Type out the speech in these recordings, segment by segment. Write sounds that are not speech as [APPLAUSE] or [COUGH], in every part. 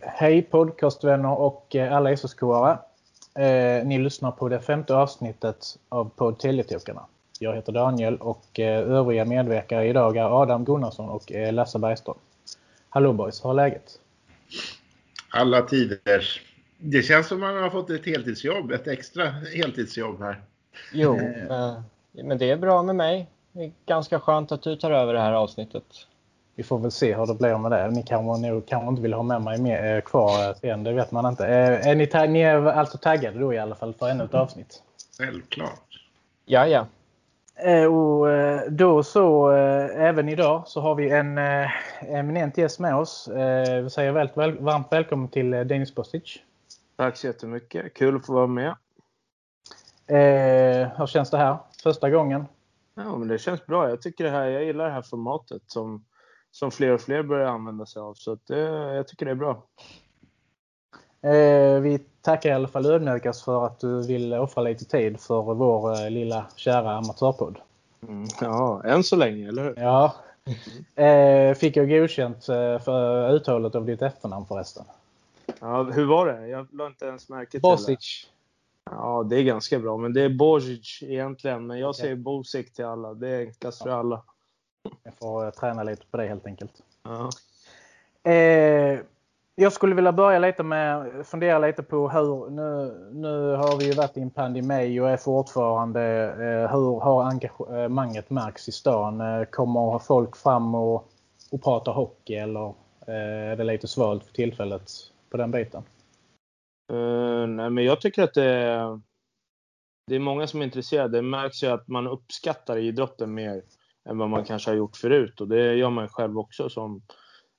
hej podcastvänner och eh, alla SSK-are. Eh, ni lyssnar på det femte avsnittet av podd Teletiokarna. Jag heter Daniel och eh, övriga medverkare idag är Adam Gunnarsson och eh, Lasse Bergström. Hallå boys, hur är läget? Alla tiders. Det känns som man har fått ett heltidsjobb, ett extra heltidsjobb här. Jo, men det är bra med mig. Det är ganska skönt att du tar över det här avsnittet. Vi får väl se hur det blir med det. Ni kanske, nog, kanske inte vill ha med mig med, eh, kvar sen, det vet man inte. Eh, är ni, ni är alltså taggade då i alla fall för ännu ett avsnitt? Självklart. Ja, ja. Eh, Och eh, då så, eh, även idag så har vi en eh, eminent gäst med oss. Eh, Vi säger väl, väl, varmt välkommen till eh, Denis Bostic. Tack så jättemycket. Kul att få vara med. Eh, hur känns det här? Första gången? Ja, men det känns bra. Jag tycker det här, jag gillar det här formatet som, som fler och fler börjar använda sig av. Så att det, jag tycker det är bra. Eh, vi tackar i alla fall ödmjukast för att du vill offra lite tid för vår eh, lilla kära amatörpodd. Mm, ja, än så länge, eller hur? Ja. Eh, fick jag godkänt eh, för uttalet av ditt efternamn förresten? Ja, hur var det? Jag la inte ens märke till det. Bosic. Ja, det är ganska bra. Men det är Bozic egentligen. Men jag säger Bosic till alla. Det är enklast för alla. Jag får träna lite på det helt enkelt. Ja. Eh, jag skulle vilja börja lite med fundera lite på hur nu, nu har vi ju varit i en pandemi och är fortfarande eh, hur har engagemanget märks i stan? Eh, kommer folk fram och, och pratar hockey eller eh, är det lite svalt för tillfället på den biten? Eh, nej, men jag tycker att det är, det är många som är intresserade. Det märks ju att man uppskattar idrotten mer än vad man kanske har gjort förut. Och det gör man själv också. Som,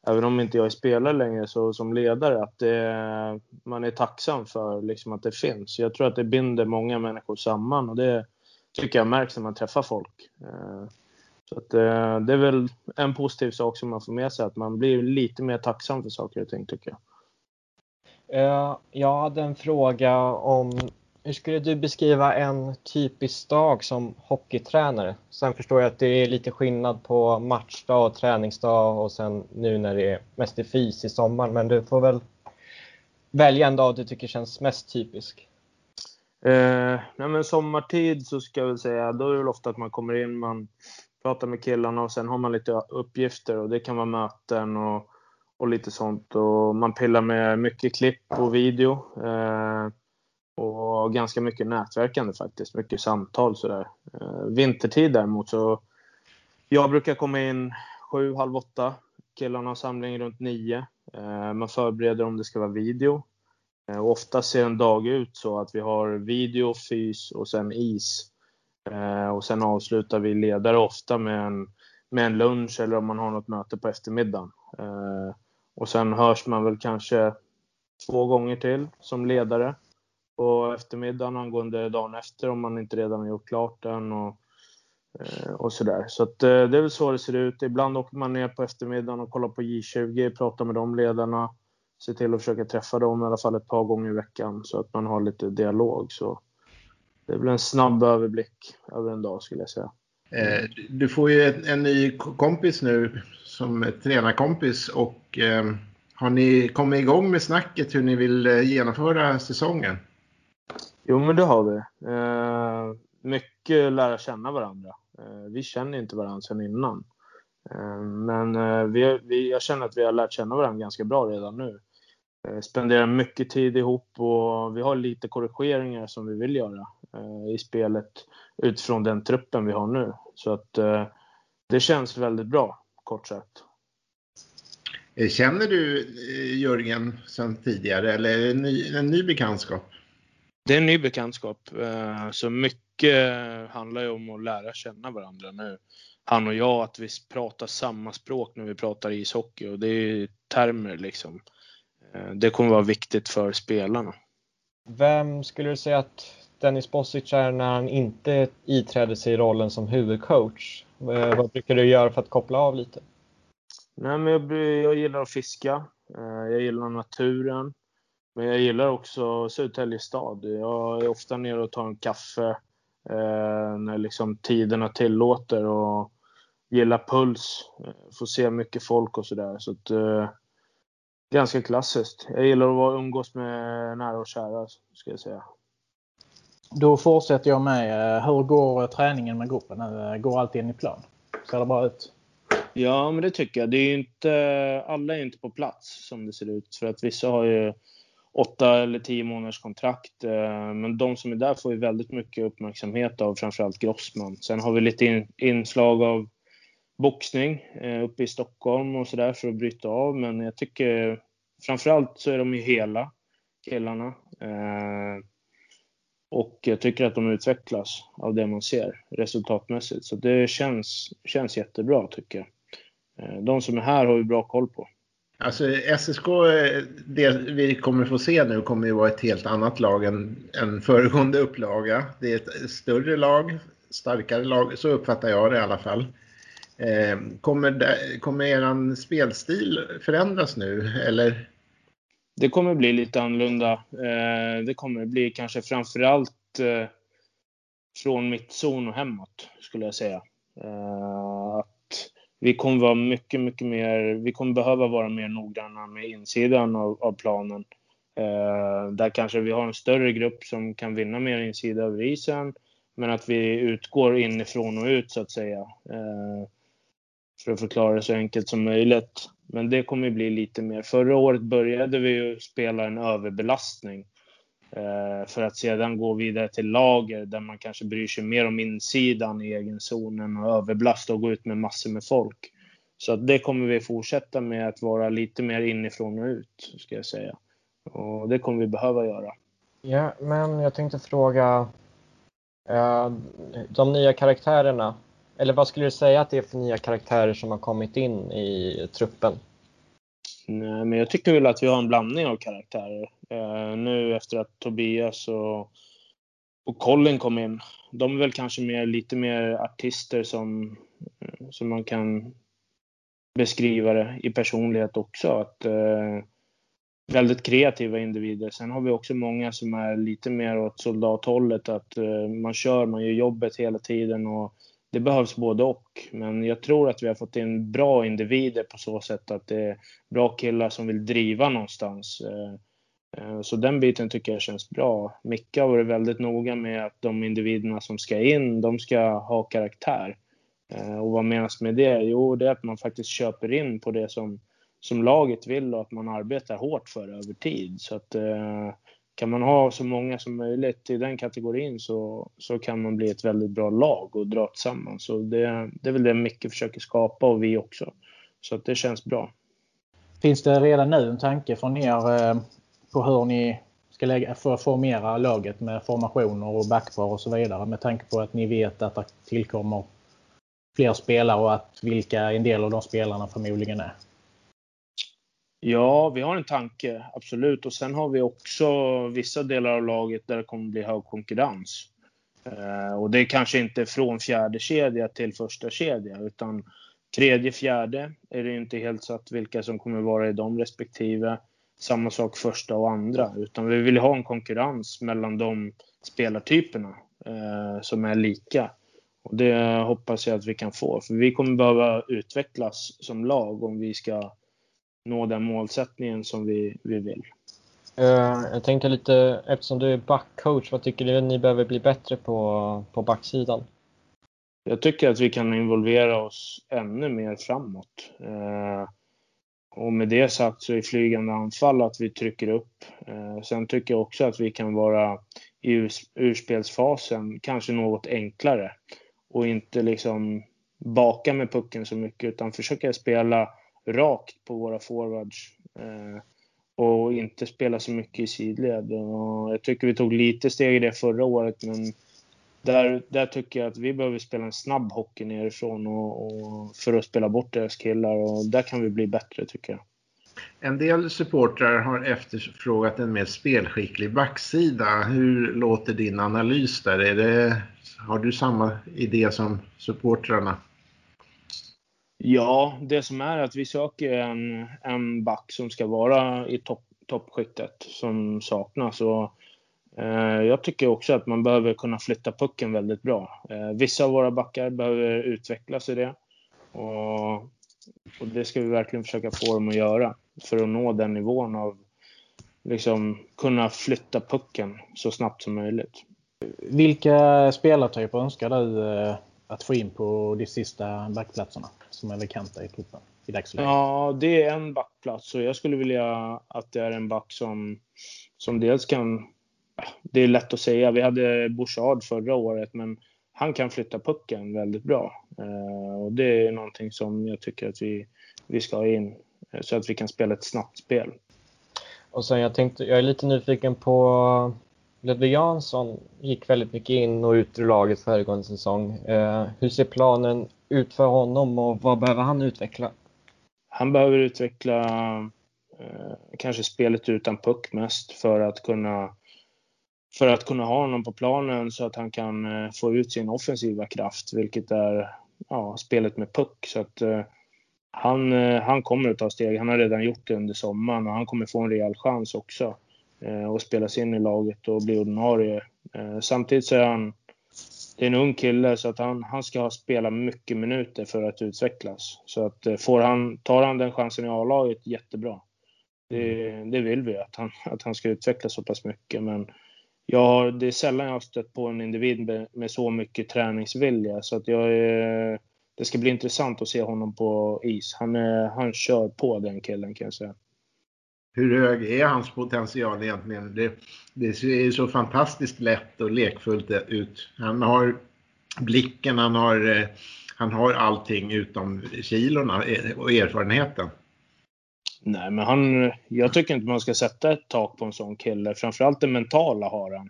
även om inte jag är spelare längre, så som ledare. Att det, man är tacksam för liksom, att det finns. Jag tror att det binder många människor samman. Och det tycker jag märks när man träffar folk. Eh, så att, eh, det är väl en positiv sak som man får med sig. Att man blir lite mer tacksam för saker och ting, tycker jag. Eh, jag hade en fråga om hur skulle du beskriva en typisk dag som hockeytränare? Sen förstår jag att det är lite skillnad på matchdag och träningsdag och sen nu när det är mest i fys i sommar. Men du får väl välja en dag du tycker känns mest typisk. Eh, nej men sommartid så ska jag väl säga, då är det väl ofta att man kommer in, man pratar med killarna och sen har man lite uppgifter och det kan vara möten och, och lite sånt. Och man pillar med mycket klipp och video. Eh, och ganska mycket nätverkande faktiskt, mycket samtal sådär. Eh, vintertid däremot så, jag brukar komma in sju, halv åtta. Killarna har samling runt nio. Eh, man förbereder om det ska vara video. Eh, och ofta ser en dag ut så att vi har video, fys och sen is. Och sen avslutar vi ledare ofta med en, med en lunch eller om man har något möte på eftermiddagen. Och sen hörs man väl kanske två gånger till som ledare på eftermiddagen angående dagen efter om man inte redan har gjort klart den. Och, eh, och sådär. Så att, eh, det är väl så det ser ut. Ibland åker man ner på eftermiddagen och kollar på J20, pratar med de ledarna Ser till att försöka träffa dem i alla fall ett par gånger i veckan så att man har lite dialog. Så det är väl en snabb överblick över en dag skulle jag säga. Eh, du får ju en, en ny kompis nu som tränarkompis och eh, har ni kommit igång med snacket hur ni vill genomföra säsongen? Jo, men det har vi. Eh, mycket lära känna varandra. Eh, vi känner inte varandra sedan innan. Eh, men eh, vi, vi, jag känner att vi har lärt känna varandra ganska bra redan nu. Eh, spenderar mycket tid ihop och vi har lite korrigeringar som vi vill göra eh, i spelet utifrån den truppen vi har nu. Så att det känns väldigt bra, kort sagt. Känner du Jörgen sedan tidigare eller är det en ny, en ny bekantskap? Det är en ny bekantskap. eh, Så mycket handlar ju om att lära känna varandra nu. Han och jag, att vi pratar samma språk när vi pratar ishockey och det är ju termer liksom. Eh, Det kommer vara viktigt för spelarna. Vem skulle du säga att Dennis Bosic är när han inte iträder sig i rollen som huvudcoach? Eh, Vad brukar du göra för att koppla av lite? Nej, men jag, jag gillar att fiska. Jag gillar naturen. Men jag gillar också Södertälje stad. Jag är ofta nere och tar en kaffe eh, när liksom tiderna tillåter och gillar puls. Eh, Får se mycket folk och sådär. Så att, eh, ganska klassiskt. Jag gillar att umgås med nära och kära, ska jag säga. Då fortsätter jag med. Hur går träningen med gruppen nu? Går allt in i plan? Ser det bra ut? Ja, men det tycker jag. Det är inte, alla är inte på plats som det ser ut. För att vissa har ju åtta eller tio månaders kontrakt. Eh, men de som är där får ju väldigt mycket uppmärksamhet av framförallt Grossman. Sen har vi lite in, inslag av boxning eh, uppe i Stockholm och sådär för att bryta av. Men jag tycker framförallt så är de ju hela killarna. Eh, och jag tycker att de utvecklas av det man ser resultatmässigt. Så det känns, känns jättebra tycker jag. De som är här har vi bra koll på. Alltså SSK, det vi kommer få se nu kommer ju vara ett helt annat lag än, än föregående upplaga. Det är ett större lag, starkare lag, så uppfattar jag det i alla fall. Eh, kommer, det, kommer er spelstil förändras nu eller? Det kommer bli lite annorlunda. Eh, det kommer bli kanske framförallt eh, från mittzon och hemåt skulle jag säga. Eh, att vi kommer vara mycket, mycket mer, vi kommer behöva vara mer noggranna med insidan av, av planen. Eh, där kanske vi har en större grupp som kan vinna mer insida över isen, men att vi utgår inifrån och ut så att säga. Eh, för att förklara det så enkelt som möjligt. Men det kommer bli lite mer. Förra året började vi ju spela en överbelastning för att sedan gå vidare till lager där man kanske bryr sig mer om insidan i egen zonen och överbelasta och gå ut med massor med folk. Så det kommer vi fortsätta med att vara lite mer inifrån och ut, ska jag säga. Och det kommer vi behöva göra. Ja, men jag tänkte fråga eh, de nya karaktärerna. Eller vad skulle du säga att det är för nya karaktärer som har kommit in i truppen? Nej, men jag tycker väl att vi har en blandning av karaktärer. Eh, nu efter att Tobias och, och Colin kom in. De är väl kanske mer, lite mer artister som, eh, som man kan beskriva det i personlighet också. Att, eh, väldigt kreativa individer. Sen har vi också många som är lite mer åt soldathållet. Att eh, man kör, man gör jobbet hela tiden och det behövs både och. Men jag tror att vi har fått in bra individer på så sätt att det är bra killar som vill driva någonstans. Eh, Eh, så den biten tycker jag känns bra. Micke har varit väldigt noga med att de individerna som ska in, de ska ha karaktär. Eh, och vad menas med det? Jo, det är att man faktiskt köper in på det som, som laget vill och att man arbetar hårt för över tid. Så att eh, kan man ha så många som möjligt i den kategorin så, så kan man bli ett väldigt bra lag och dra tillsammans. Så det, det är väl det Micke försöker skapa och vi också. Så att det känns bra. Finns det redan nu en tanke från er på hur ni ska lägga, för formera laget med formationer och backpar och så vidare med tanke på att ni vet att det tillkommer fler spelare och att vilka en del av de spelarna förmodligen är? Ja, vi har en tanke, absolut. Och sen har vi också vissa delar av laget där det kommer bli hög konkurrens. Eh, och det är kanske inte från fjärde kedja till första kedja, utan tredje, fjärde är det inte helt satt vilka som kommer vara i de respektive. Samma sak första och andra, utan vi vill ha en konkurrens mellan de spelartyperna eh, som är lika. Och det hoppas jag att vi kan få, för vi kommer behöva utvecklas som lag om vi ska nå den målsättningen som vi, vi vill. Uh, jag tänkte lite, eftersom du är backcoach, vad tycker du ni behöver bli bättre på, på backsidan? Jag tycker att vi kan involvera oss ännu mer framåt. Uh, och med det sagt så är flygande anfall att vi trycker upp. Eh, sen tycker jag också att vi kan vara i urspelsfasen kanske något enklare och inte liksom baka med pucken så mycket utan försöka spela rakt på våra forwards. Eh, och inte spela så mycket i sidled. Och jag tycker vi tog lite steg i det förra året, men där, där tycker jag att vi behöver spela en snabb hockey nerifrån och, och för att spela bort deras killar. Och där kan vi bli bättre, tycker jag. En del supportrar har efterfrågat en mer spelskicklig backsida. Hur låter din analys där? Är det, har du samma idé som supportrarna? Ja, det som är att vi söker en, en back som ska vara i topp, toppskiktet som saknas. Och, jag tycker också att man behöver kunna flytta pucken väldigt bra. Eh, vissa av våra backar behöver utvecklas i det. Och, och, det ska vi verkligen försöka få dem att göra. för att nå den nivån av liksom kunna flytta pucken så snabbt som möjligt. Vilka spelartyper önskar du eh, att få in på de sista backplatserna som är vakanta i truppen i dagsläget? Ja, det är en backplats och jag skulle vilja att det är en back som, som dels kan... Det är lätt att säga. Vi hade Bouchard förra året, men han kan flytta pucken väldigt bra. Eh, och det är någonting som jag tycker att vi, vi ska ha in eh, så att vi kan spela ett snabbt spel. Och sen jag tänkte, jag är lite nyfiken på Ludvig Jansson gick väldigt mycket in och ut ur laget föregående säsong. Eh, hur ser planen ut för honom och vad behöver han utveckla? Han behöver utveckla kanske spelet utan puck mest för att kunna för att kunna ha honom på planen så att han kan eh, få ut sin offensiva kraft, vilket är ja, spelet med puck. Så att, eh, han, eh, han kommer att ta steg. Han har redan gjort det under sommaren och han kommer få en rejäl chans också eh, att spelas in i laget och bli ordinarie. Eh, samtidigt så är han det är en ung kille så att han, han ska spela mycket minuter för att utvecklas. Så att eh, får han, tar han den chansen i A-laget, jättebra. Det, det vill vi, att han, att han ska utvecklas så pass mycket. Men jag, det är sällan jag har stött på en individ med, med så mycket träningsvilja. Så att jag är, det ska bli intressant att se honom på is. Han, är, han kör på den killen kan jag säga. Hur hög är hans potential egentligen? Det, det ser så fantastiskt lätt och lekfullt ut. Han har blicken, han har, eh, han har allting utom kilorna eh, och erfarenheten. Nej, men han, jag tycker inte man ska sätta ett tak på en sån kille. Framförallt det mentala har han.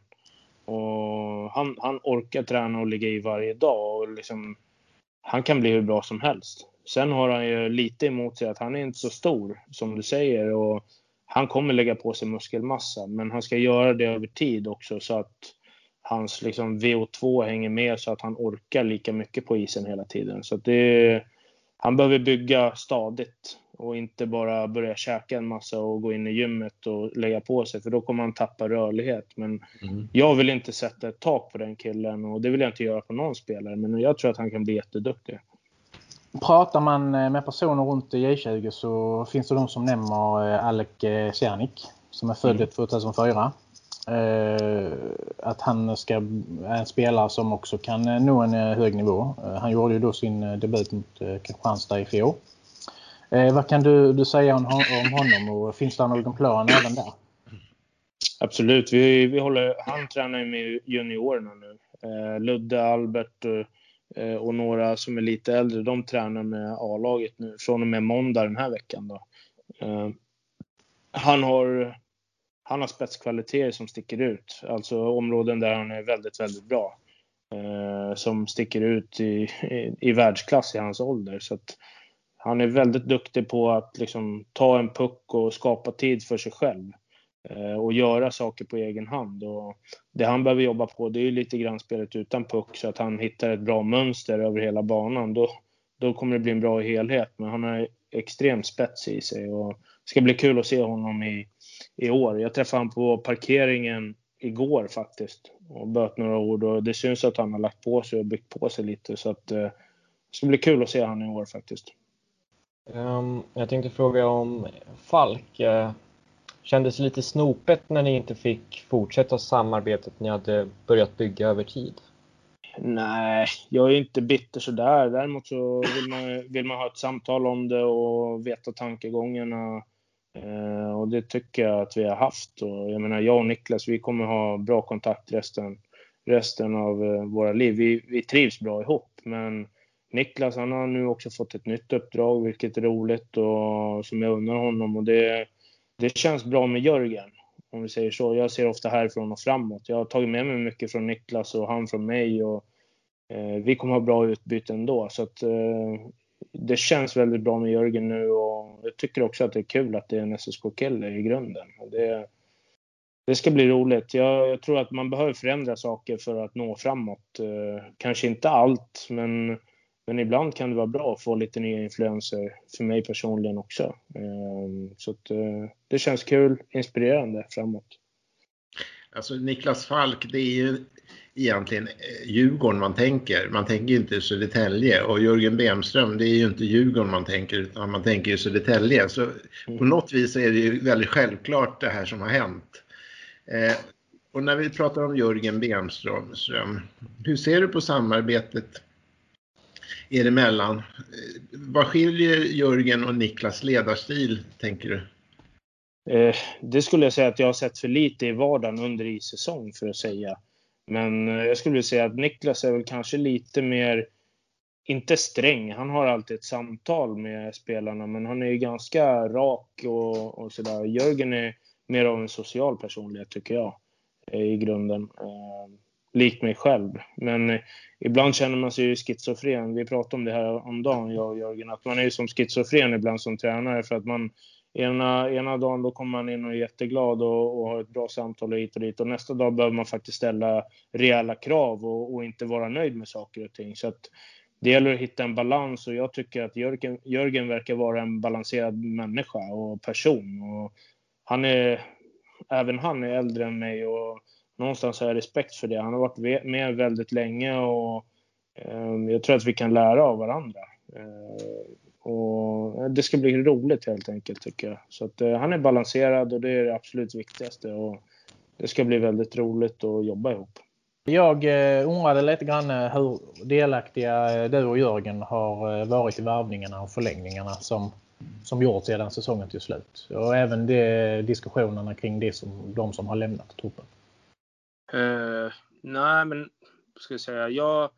Och han, han orkar träna och ligga i varje dag. Och liksom, han kan bli hur bra som helst. Sen har han ju lite emot sig att han är inte så stor som du säger. Och han kommer lägga på sig muskelmassa, men han ska göra det över tid också så att hans liksom, VO2 hänger med så att han orkar lika mycket på isen hela tiden. Så det, han behöver bygga stadigt och inte bara börja käka en massa och gå in i gymmet och lägga på sig för då kommer han tappa rörlighet. Men mm. jag vill inte sätta ett tak på den killen och det vill jag inte göra på någon spelare. Men jag tror att han kan bli jätteduktig. Pratar man eh, med personer runt J20 så finns det de som nämner eh, Alec Cernik som är född 2004. Mm. Att han ska, är en spelare som också kan nå en hög nivå. Han gjorde ju då sin debut mot Kristianstad i fjol. Eh, vad kan du, du säga om, om honom och finns det någon plan även där? Absolut, vi, vi håller, han tränar med juniorerna nu. Eh, Ludde, Albert Eh, och några som är lite äldre, de tränar med A-laget nu från och med måndag den här veckan. Då. Eh, han har, han har spetskvaliteter som sticker ut, alltså områden där han är väldigt, väldigt bra. Eh, som sticker ut i, i, i världsklass i hans ålder. Så att han är väldigt duktig på att liksom ta en puck och skapa tid för sig själv. Eh, och göra saker på egen hand. Och det han behöver jobba på det är lite grann spelet utan puck så att han hittar ett bra mönster över hela banan. Då, då kommer det bli en bra helhet. Men han har extremt spets i sig och det ska bli kul att se honom i, i år. Jag träffade honom på parkeringen igår faktiskt och böt några ord och det syns att han har lagt på sig och byggt på sig lite så att eh, det ska bli kul att se honom i år faktiskt. Um, jag tänkte fråga om Falk. Uh, Kändes lite snopet när ni inte fick fortsätta samarbetet ni hade börjat bygga över tid? Nej, jag är inte bitter sådär. Däremot så vill man, vill man ha ett samtal om det och veta tankegångarna. Eh, och det tycker jag att vi har haft. Och jag menar, jag och Niklas, vi kommer ha bra kontakt resten, resten av eh, våra liv. Vi, vi trivs bra ihop, men Niklas han har nu också fått ett nytt uppdrag, vilket är roligt och som jag undrar honom. Och det, det känns bra med Jörgen, om vi säger så. Jag ser ofta härifrån och framåt. Jag har tagit med mig mycket från Niklas och han från mig. Och, eh, vi kommer ha bra utbyte ändå. Så att, eh, det känns väldigt bra med Jörgen nu och jag tycker också att det är kul att det är en SSK-kille i grunden. Det, det ska bli roligt. Jag, jag, tror att man behöver förändra saker för att nå framåt. Eh, kanske inte allt, men men ibland kan det vara bra att få lite nya influenser för mig personligen också. Ehm, så att, eh, det känns kul, inspirerande framåt. Alltså Niklas Falk, det är ju egentligen eh, Djurgården man tänker. Man tänker ju inte Södertälje och Jörgen Bemström, det är ju inte Djurgården man tänker utan man tänker ju Södertälje. Så på Mm. något vis är det ju väldigt självklart det här som har hänt. Eh, och när vi pratar om Jörgen Bemström, Ström, hur ser du på samarbetet er emellan? Eh, vad skiljer Jörgen och Niklas ledarstil, tänker du? Eh, det skulle jag säga att jag har sett för lite i vardagen under issäsong för att säga. Men eh, jag skulle säga att Niklas är väl kanske lite mer, inte sträng, han har alltid ett samtal med spelarna, men han är ju ganska rak och, och sådär. Jörgen är mer av en social personlighet tycker jag, eh, i grunden. Eh, likt mig själv. Men eh, ibland känner man sig ju schizofren. Vi pratade om det här om dagen, jag och Jörgen, att man är ju som schizofren ibland som tränare för att man Ena, ena dagen då kommer man in och är jätteglad och, och har ett bra samtal och hit och dit. Och nästa dag behöver man faktiskt ställa rejäla krav och, och inte vara nöjd med saker och ting. Så att det gäller att hitta en balans och jag tycker att Jörgen, Jörgen verkar vara en balanserad människa och person. Och han är, även han är äldre än mig och någonstans har jag respekt för det. Han har varit med väldigt länge och ehm, jag tror att vi kan lära av varandra. Eh, och det ska bli roligt helt enkelt tycker jag. Så att, eh, han är balanserad och det är det absolut viktigaste. Och det ska bli väldigt roligt att jobba ihop. Jag eh, undrade lite grann hur delaktiga du och Jörgen har varit i värvningarna och förlängningarna som, som gjorts sedan säsongen till slut. Och även de diskussionerna kring det som, de som har lämnat truppen. Eh, nej, men ska jag säga, jag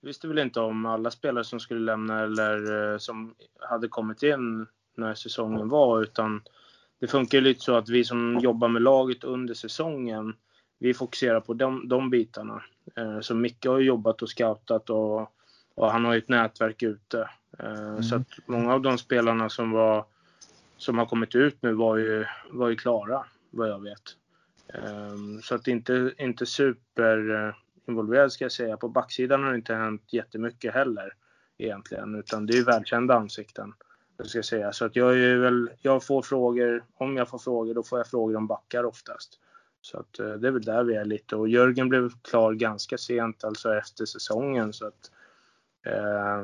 visste väl inte om alla spelare som skulle lämna eller eh, som hade kommit in när säsongen var, utan det funkar ju lite så att vi som jobbar med laget under säsongen, vi fokuserar på de, de bitarna. Eh, så Micke har ju jobbat och scoutat och, och han har ju ett nätverk ute. Eh, Så att många av de spelarna som var som har kommit ut nu var ju, var ju klara, vad jag vet. Ehm, så att inte, inte super eh, involverad ska jag säga. På backsidan har det inte hänt jättemycket heller egentligen, utan det är välkända ansikten. Ska jag säga. Så att jag är väl, jag får frågor, om jag får frågor, då får jag frågor om backar oftast. Så att eh, det är väl där vi är lite. Och Jörgen blev klar ganska sent, alltså efter säsongen. Så att eh,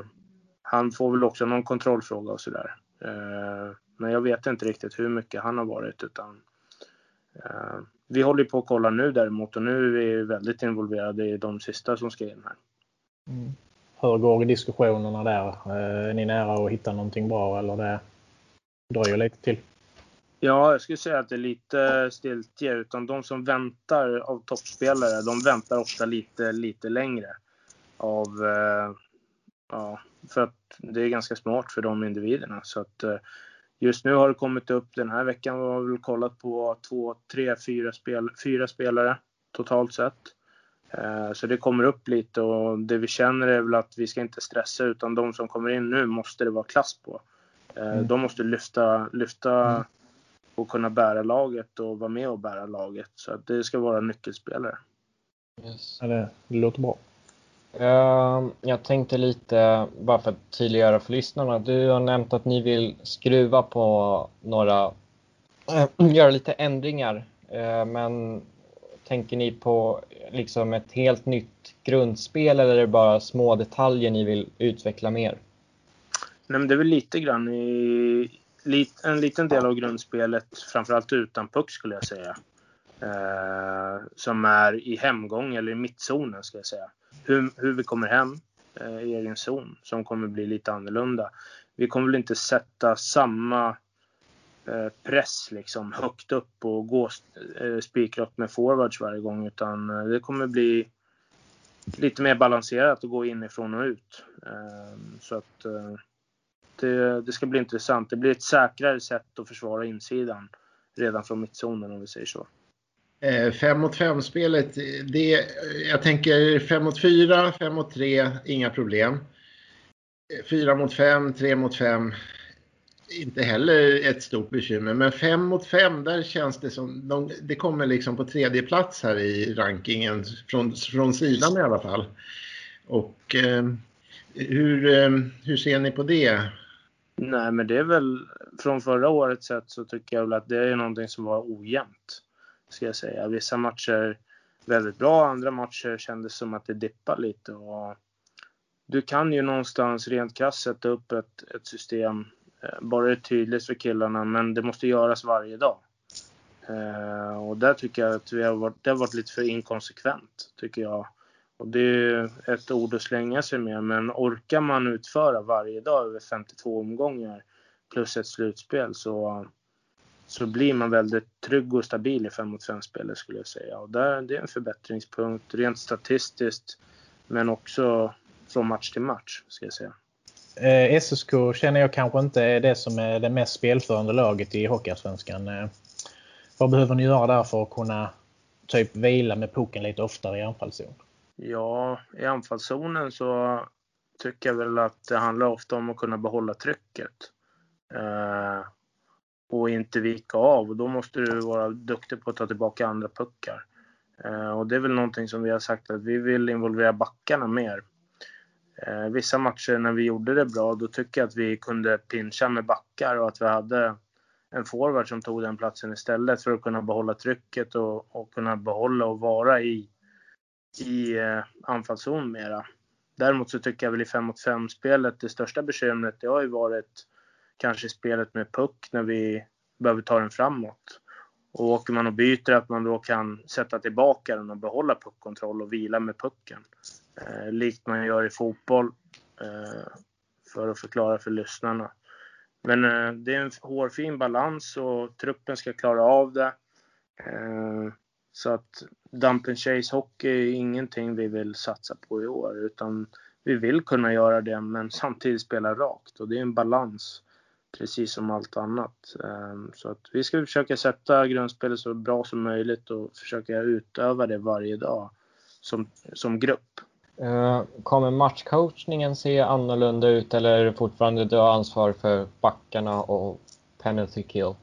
han får väl också någon kontrollfråga och sådär. Eh, men jag vet inte riktigt hur mycket han har varit, utan eh, vi håller på att kolla nu däremot och nu är vi väldigt involverade i de sista som ska in här. Hur går diskussionerna där? Eh, Är ni nära att hitta någonting bra eller det dröjer lite till? Ja, jag skulle säga att det är lite stiltje, utan de som väntar av toppspelare, de väntar ofta lite, lite längre. Av, eh, ja, för att det är ganska smart för de individerna. Så att eh, just nu har det kommit upp, den här veckan har vi väl kollat på två, tre, fyra, spel, fyra spelare totalt sett. Eh, Så det kommer upp lite och det vi känner är väl att vi ska inte stressa utan de som kommer in nu måste det vara klass på. Eh, Mm. De måste lyfta, lyfta och kunna bära laget och vara med och bära laget. Så det ska vara nyckelspelare. Yes. Ja, det låter bra. Ehm, jag tänkte lite, bara för att tydliggöra för lyssnarna. Du har nämnt att ni vill skruva på några, [CLEARS THROAT] göra lite ändringar. Äh, Men tänker ni på liksom ett helt nytt grundspel eller är det bara små detaljer ni vill utveckla mer? Nej, men det är väl lite grann i en liten del av grundspelet, framförallt utan puck skulle jag säga. Eh, som är i hemgång eller i mittzonen ska jag säga. Hur, hur vi kommer hem eh, i egen zon som kommer bli lite annorlunda. Vi kommer väl inte sätta samma eh, press liksom högt upp och gå eh, spikrakt med forwards varje gång utan eh, det kommer bli lite mer balanserat att gå inifrån och ut. Eh, så att eh, det, det ska bli intressant. Det blir ett säkrare sätt att försvara insidan redan från mittzonen om vi säger så. Eh, 5 mot 5-spelet, jag tänker 5 mot 4, 5 mot 3, inga problem. Eh, 4 mot 5, 3 mot 5, inte heller ett stort bekymmer. Men 5 mot 5, där känns det som, de, det kommer liksom på tredje plats här i rankingen, från, från sidan i alla fall. Och eh, hur, eh, hur ser ni på det? Nej, men det är väl, från förra årets sätt så tycker jag väl att det är någonting som var ojämnt ska jag säga. Vissa matcher väldigt bra, andra matcher kändes som att det dippade lite. Och du kan ju någonstans rent krasst sätta upp ett, ett system, eh, bara det är tydligt för killarna, men det måste göras varje dag. Eh, och där tycker jag att vi har varit, det har varit lite för inkonsekvent, tycker jag. Och det är ett ord att slänga sig med, men orkar man utföra varje dag över 52 omgångar plus ett slutspel så, så blir man väldigt trygg och stabil i 5 mot 5 spelet skulle jag säga. Och där, det är en förbättringspunkt rent statistiskt, men också från match till match, ska jag säga. Eh, SSK känner jag kanske inte är det som är det mest spelförande laget i Hockeyallsvenskan. Eh, vad behöver ni göra där för att kunna typ vila med pucken lite oftare i anfallszon? Ja, i anfallszonen så tycker jag väl att det handlar ofta om att kunna behålla trycket. Eh, och inte vika av. Och då måste du vara duktig på att ta tillbaka andra puckar. Eh, och det är väl någonting som vi har sagt att vi vill involvera backarna mer. Eh, vissa matcher när vi gjorde det bra, då tycker jag att vi kunde pincha med backar och att vi hade en forward som tog den platsen istället för att kunna behålla trycket och, och kunna behålla och vara i, i eh, anfallszon mera. Däremot så tycker jag väl i 5 mot 5 spelet, det största bekymret det har ju varit kanske spelet med puck när vi behöver ta den framåt. Och åker man och byter att man då kan sätta tillbaka den och behålla puckkontroll och vila med pucken. Eh, likt man gör i fotboll. Eh, för att förklara för lyssnarna. Men eh, det är en hårfin balans och truppen ska klara av det. Eh, så att dump and chase hockey är ingenting vi vill satsa på i år utan vi vill kunna göra det men samtidigt spela rakt och det är en balans precis som allt annat. Ehm, så att vi ska försöka sätta grundspelet så bra som möjligt och försöka utöva det varje dag som, som grupp. Eh, kommer matchcoachningen se annorlunda ut eller är det fortfarande du har ansvar för backarna och penalty kill?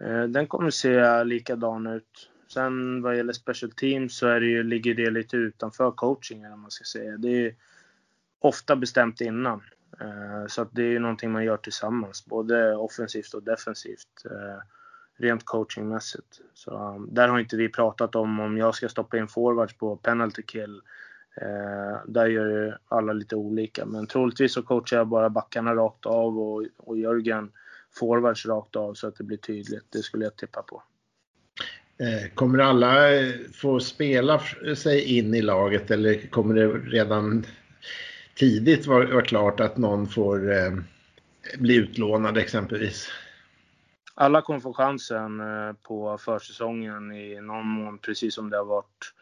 Eh, den kommer se likadan ut. Sen vad gäller special teams så är det ju, ligger det lite utanför coachingen om man ska säga. Det är ofta bestämt innan. Eh, så att det är ju någonting man gör tillsammans, både offensivt och defensivt. Eh, rent coachingmässigt. Så um, där har inte vi pratat om om jag ska stoppa in forwards på penalty kill eh, där gör ju alla lite olika, men troligtvis så coachar jag bara backarna rakt av och, och Jörgen forwards rakt av så att det blir tydligt. Det skulle jag tippa på. Kommer alla få spela sig in i laget eller kommer det redan tidigt var, var klart att någon får eh, bli utlånad exempelvis? Alla kommer få chansen eh, på försäsongen i någon mån, precis som det har varit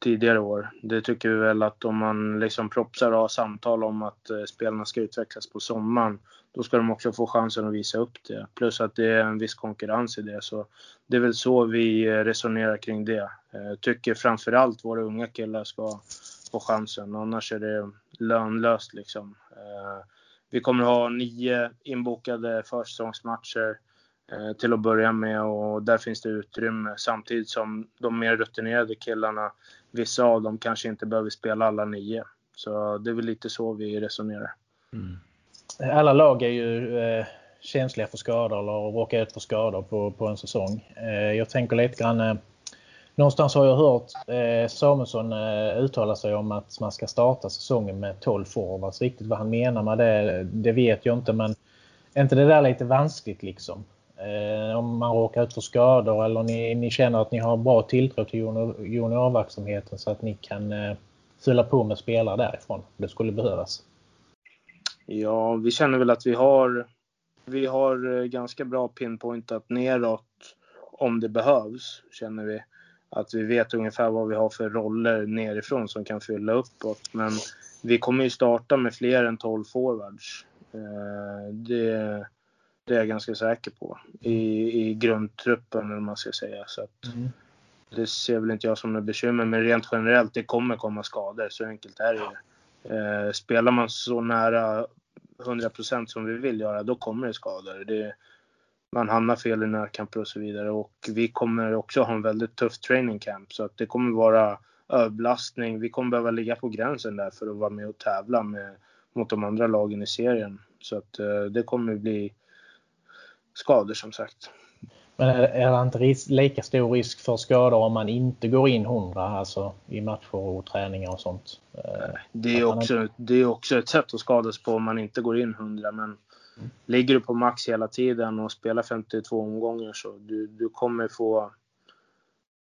tidigare år. Det tycker vi väl att om man liksom propsar och har samtal om att eh, spelarna ska utvecklas på sommaren, då ska de också få chansen att visa upp det. Plus att det är en viss konkurrens i det. Så det är väl så vi eh, resonerar kring det. Tycker framförallt våra unga killar ska få chansen, annars är det lönlöst liksom. Vi kommer ha nio inbokade försäsongsmatcher till att börja med och där finns det utrymme samtidigt som de mer rutinerade killarna vissa av dem kanske inte behöver spela alla nio. Så det är väl lite så vi resonerar. Mm. Alla lag är ju eh, känsliga för skador eller råkar ut för skador på, på en säsong. Eh, jag tänker lite grann eh, Någonstans har jag hört eh, Samuelsson eh, uttala sig om att man ska starta säsongen med 12 forwards. Riktigt vad han menar med det, det vet jag inte men är inte det där lite vanskligt liksom? Eh, om man råkar ut för skador eller ni, ni känner att ni har bra tilltro till junior, juniorverksamheten så att ni kan eh, fylla på med spelare därifrån om det skulle behövas? Ja, vi känner väl att vi har, vi har eh, ganska bra pinpointat neråt om det behövs, känner vi. Att vi vet ungefär vad vi har för roller nerifrån som kan fylla uppåt. Men vi kommer ju starta med fler än 12 forwards. Eh, det, det är jag ganska säker på. I, i grundtruppen eller man ska säga. Så att, mm. Det ser väl inte jag som något bekymmer. Men rent generellt, det kommer komma skador. Så enkelt är det eh, Spelar man så nära 100% som vi vill göra, då kommer det skador. Det, man hamnar fel i närkamper och så vidare. Och vi kommer också ha en väldigt tuff training camp. Så att det kommer vara överbelastning. Vi kommer behöva ligga på gränsen där för att vara med och tävla med, mot de andra lagen i serien. Så att eh, det kommer bli skador som sagt. Men är det inte ris- lika stor risk för skador om man inte går in 100 alltså i matcher och träningar och sånt? Eh, Det är, också, det är också ett sätt att skadas på om man inte går in 100. Men ligger du på max hela tiden och spelar 52 omgångar så du, du kommer få...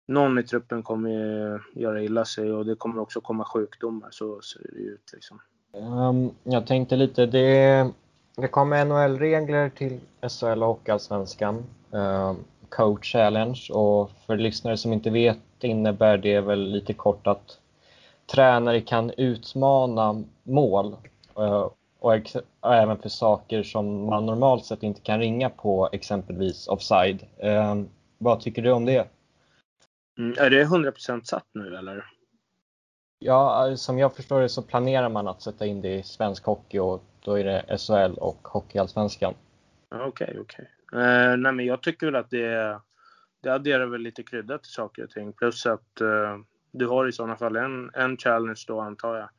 Någon i truppen kommer göra illa sig och det kommer också komma sjukdomar. Så ser det ut liksom. Um, jag tänkte lite, det, det kommer NHL-regler till SHL och Allsvenskan. Um, Coach Challenge och för lyssnare som inte vet innebär det väl lite kort att tränare kan utmana mål eh, och och även för saker som man normalt sett inte kan ringa på, exempelvis offside. Ehm, vad tycker du om det? Mm, är det 100% satt nu eller? Ja, som jag förstår det så planerar man att sätta in det i svensk hockey och då är det SHL och Hockeyallsvenskan. Okej, okej. Eh, nej, men jag tycker väl att det, det adderar väl lite krydda till saker och ting. Plus att eh, du har i sådana fall en, en challenge då antar jag.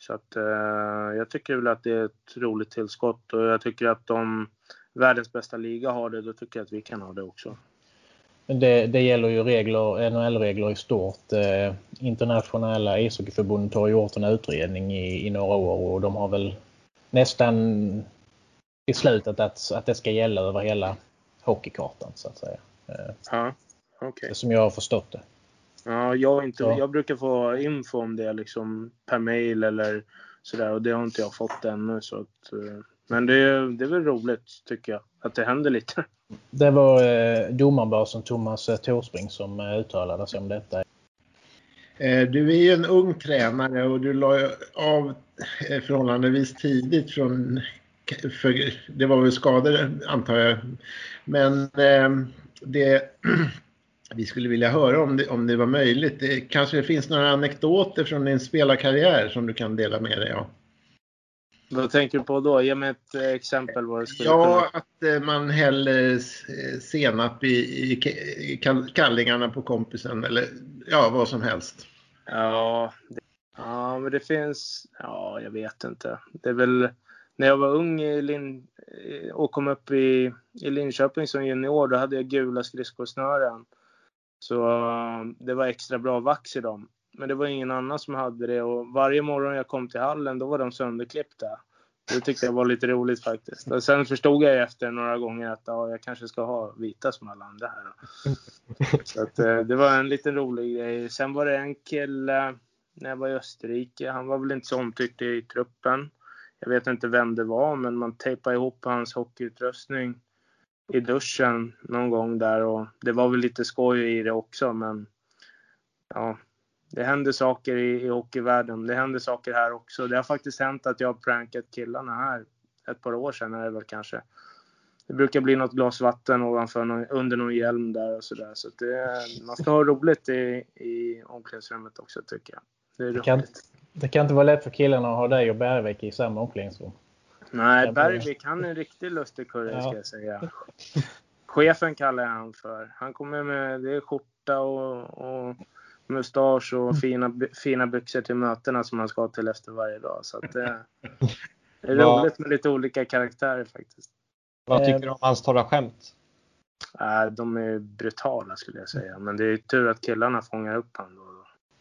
Så att eh, jag tycker väl att det är ett roligt tillskott och jag tycker att om världens bästa liga har det, då tycker jag att vi kan ha det också. Det, det gäller ju regler, NHL-regler i stort. Eh, internationella ishockeyförbundet har gjort en utredning i, i några år och de har väl nästan beslutat att, att det ska gälla över hela hockeykartan så att säga. Eh, Ja, okej. Som jag har förstått det. Ja, jag, inte, Ja. jag brukar få info om det liksom per mail eller sådär och det har inte jag fått ännu. Så att, eh, men det, är- det är väl roligt tycker jag, att det händer lite. Det var eh, domarbasen Thomas eh, Torspring som eh, uttalade sig om detta. Eh, Du är ju en ung tränare och du la av eh, förhållandevis tidigt från, för det var väl skador antar jag. Men det, [CLEARS THROAT] vi skulle vilja höra om det, om det var möjligt. Det kanske finns några anekdoter från din spelarkarriär som du kan dela med dig av? Vad tänker du på då? Ge mig ett eh, exempel vad det skulle Ja, kunna... att eh, man häller eh, senap i, i, i kall- kallingarna på kompisen eller ja, vad som helst. Ja, det, ja, men det finns... Ja, jag vet inte. Det är väl... När jag var ung i Lin, och kom upp i, i Linköping som junior, då hade jag gula skridskosnören. Så eh, det var extra bra vax i dem. Men det var ingen annan som hade det och varje morgon jag kom till hallen då var de sönderklippta. Det tyckte jag var lite roligt faktiskt. Och sen förstod jag ju efter några gånger att ja, jag kanske ska ha vita som alla andra här. Så att, eh, det var en liten rolig grej. Sen var det en kille när jag var i Österrike. Han var väl inte så omtyckt i truppen. Jag vet inte vem det var, men man tejpade ihop hans hockeyutrustning i duschen någon gång där och det var väl lite skoj i det också, men ja, det händer saker i, i hockeyvärlden. Det händer saker här också. Det har faktiskt hänt att jag har prankat killarna här ett par år sedan är det väl kanske. Det brukar bli något glas vatten ovanför någon, under någon hjälm där och sådär. Så det, man ska ha roligt i, i omklädningsrummet också tycker jag. Det Det kan, det kan inte vara lätt för killarna att ha dig och Bergvik i samma omklädningsrum. Nej, Bergvik han är en riktig lustig kurre Ja. ska jag säga. [LAUGHS] Chefen kallar jag han för. Han kommer med det är skjorta och, och mustasch och fina, fina byxor till mötena som han ska till efter varje dag. Så att det, [LAUGHS] det är roligt med lite olika karaktärer faktiskt. Vad Eh, tycker du om hans torra skämt? Äh, de är brutala skulle jag säga. Men det är tur att killarna fångar upp honom då.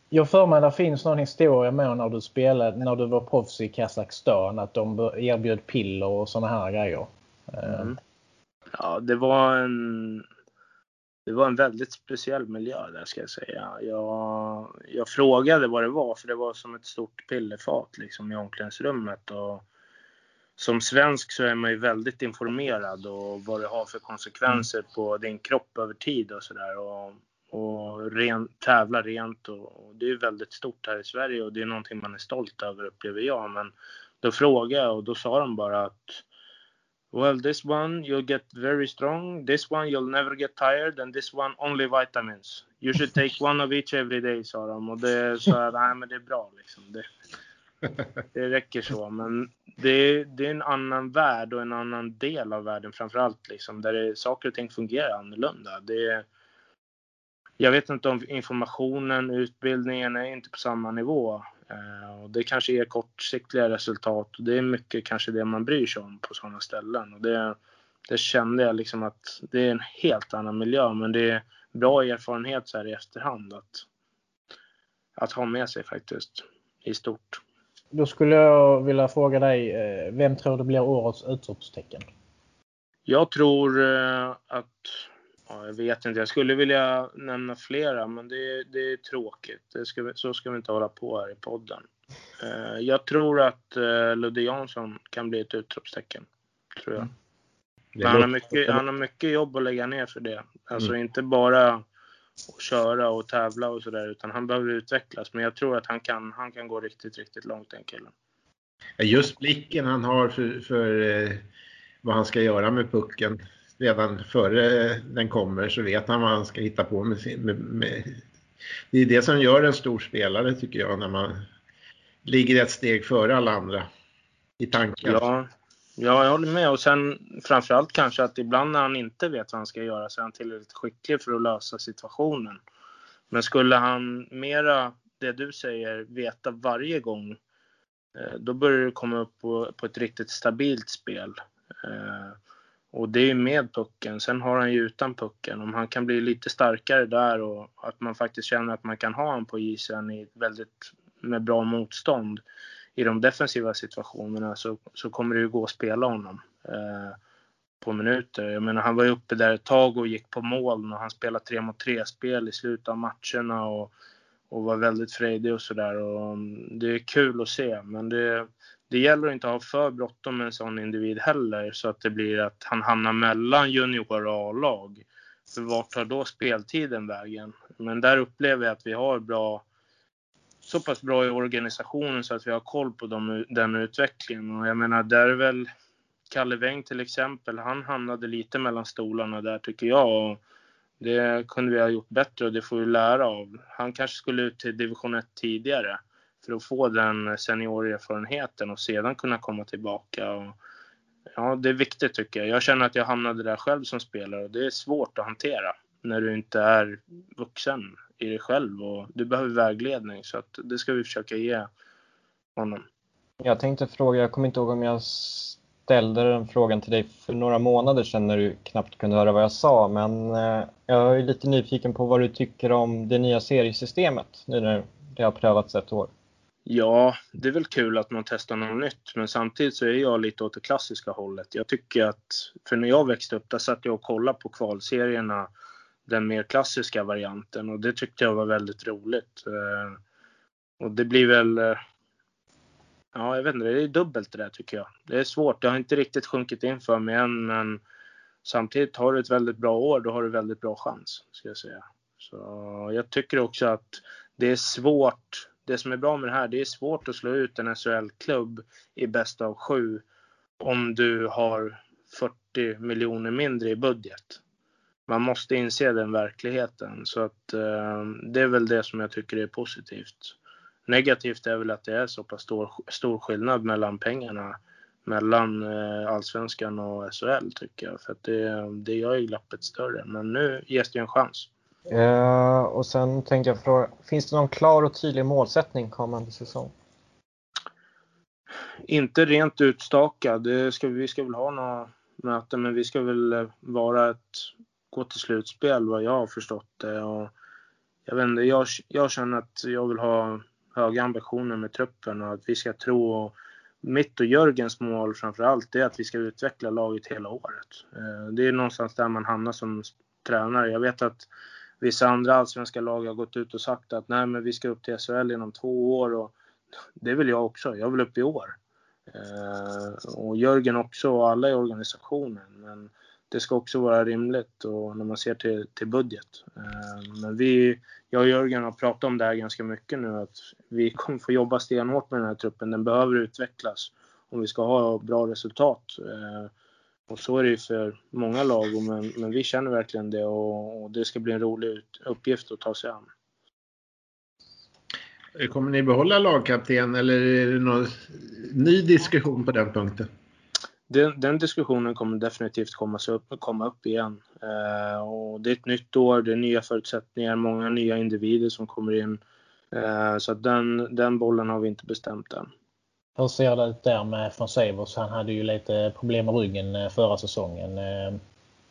Jag för mig det finns någon historia med när du spelade, när du var proffs i Kazakstan, att de erbjöd piller och sådana här grejer. Eh, Mm. Ja, det var en det var en väldigt speciell miljö där ska jag säga. Jag, jag frågade vad det var för det var som ett stort pillerfat liksom i omklädningsrummet. Och som svensk så är man ju väldigt informerad och vad det har för konsekvenser på din kropp över tid och sådär. Och, och ren, tävla rent och, och det är väldigt stort här i Sverige och det är någonting man är stolt över upplever jag. Men då frågade jag och då sa de bara att Well, this one you'll get very strong. This one you'll never get tired, and this one only vitamins. You should take one of each every day, sa de. Och det sa jag, nej men det är bra liksom. Det, det räcker så. Men det, det är en annan värld och en annan del av världen framförallt liksom. Där det, saker och ting fungerar annorlunda. Det, jag vet inte om informationen, utbildningen är inte på samma nivå. Eh, och det kanske ger kortsiktiga resultat och det är mycket kanske det man bryr sig om på sådana ställen. Och det, det kände jag liksom att det är en helt annan miljö, men det är bra erfarenhet så här i efterhand att, att ha med sig faktiskt i stort. Då skulle jag vilja fråga dig, eh, vem tror du blir årets utropstecken? Jag tror eh, att, ja, jag vet inte, jag skulle vilja nämna flera, men det, det är tråkigt. Det ska, så ska vi inte hålla på här i podden. Eh, jag tror att Ludde Jansson kan bli ett utropstecken. Tror jag. Men han har, mycket, han har mycket jobb att lägga ner för det. Alltså mm. inte bara att köra och tävla och sådär, utan han behöver utvecklas. Men jag tror att han kan, han kan gå riktigt, riktigt långt den killen. Just blicken han har för, för eh, vad han ska göra med pucken. Redan före den kommer så vet han vad han ska hitta på med, sin, med, med Det är det som gör en stor spelare tycker jag, när man ligger ett steg före alla andra i tankar. Ja, Ja, jag håller med. Och sen framförallt kanske att ibland när han inte vet vad han ska göra så är han tillräckligt skicklig för att lösa situationen. Men skulle han mera, det du säger, veta varje gång, eh, då börjar det komma upp på, på ett riktigt stabilt spel. Eh, och det är med pucken. Sen har han ju utan pucken. Om han kan bli lite starkare där och att man faktiskt känner att man kan ha honom på isen i väldigt, med bra motstånd i de defensiva situationerna så, så kommer det ju gå att spela honom eh, på minuter. Jag menar, han var ju uppe där ett tag och gick på moln och han spelade tre mot tre spel i slutet av matcherna och, och var väldigt frejdig och sådär. Mm, det är kul att se, men det, det gäller att inte ha för bråttom med en sån individ heller så att det blir att han hamnar mellan junior och A-lag. För vart tar då speltiden vägen? Men där upplever jag att vi har bra så pass bra i organisationen så att vi har koll på dem, den utvecklingen. Och jag menar, där är väl Kalle Weng till exempel, han hamnade lite mellan stolarna där tycker jag. Och det kunde vi ha gjort bättre och det får vi lära av. Han kanske skulle ut till division 1 tidigare för att få den seniorerfarenheten och sedan kunna komma tillbaka. Och ja, det är viktigt tycker jag. Jag känner att jag hamnade där själv som spelare och det är svårt att hantera när du inte är vuxen i dig själv och du behöver vägledning så att det ska vi försöka ge honom. Jag tänkte fråga, jag kommer inte ihåg om jag ställde den frågan till dig för några månader sedan när du knappt kunde höra vad jag sa, men eh, jag är lite nyfiken på vad du tycker om det nya seriesystemet nu när det har prövats ett år. Ja, det är väl kul att man testar något nytt, men samtidigt så är jag lite åt det klassiska hållet. Jag tycker att, för när jag växte upp, där satt jag och kollade på kvalserierna den mer klassiska varianten och det tyckte jag var väldigt roligt. Eh, och det blir väl, eh, ja jag vet inte, det är dubbelt det där tycker jag. Det är svårt, det har inte riktigt sjunkit in för mig än men samtidigt har du ett väldigt bra år, då har du väldigt bra chans ska jag säga. Så jag tycker också att det är svårt, det som är bra med det här, det är svårt att slå ut en SHL-klubb i bäst av sju om du har 40 miljoner mindre i budget man måste inse den verkligheten. Så att eh, det är väl det som jag tycker är positivt. Negativt är väl att det är så pass stor, stor skillnad mellan pengarna mellan eh, allsvenskan och SHL tycker jag. För att det, det gör ju glappet större. Men nu ges det ju en chans. Uh, och sen tänkte jag fråga, finns det någon klar och tydlig målsättning kommande säsong? Inte rent utstakad. Det ska, vi ska väl ha några möten, men vi ska väl eh, vara ett gå till slutspel vad jag har förstått det. Och jag, vet inte, jag, jag känner att jag vill ha höga ambitioner med truppen och att vi ska tro och mitt och Jörgens mål framför allt är att vi ska utveckla laget hela året. Eh, det är någonstans där man hamnar som tränare. Jag vet att vissa andra allsvenska lag har gått ut och sagt att nej men vi ska upp till SHL inom två år och det vill jag också. Jag vill upp i år. Eh, och Jörgen också och alla i organisationen. Men det ska också vara rimligt och när man ser till, till budget. Eh, men vi, jag och Jörgen har pratat om det här ganska mycket nu att vi kommer få jobba stenhårt med den här truppen. Den behöver utvecklas om vi ska ha bra resultat. Eh, och så är det ju för många lag, men, men vi känner verkligen det och, och det ska bli en rolig uppgift att ta sig an. Kommer ni behålla lagkapten eller är det någon ny diskussion på den punkten? den, den, diskussionen kommer definitivt komma upp, komma upp igen. Eh, och det är ett nytt år, det är nya förutsättningar, många nya individer som kommer in. Eh, så den, den bollen har vi inte bestämt än. Hur ser det ut där med Fonsevers? Han hade ju lite problem med ryggen eh, förra säsongen. Eh,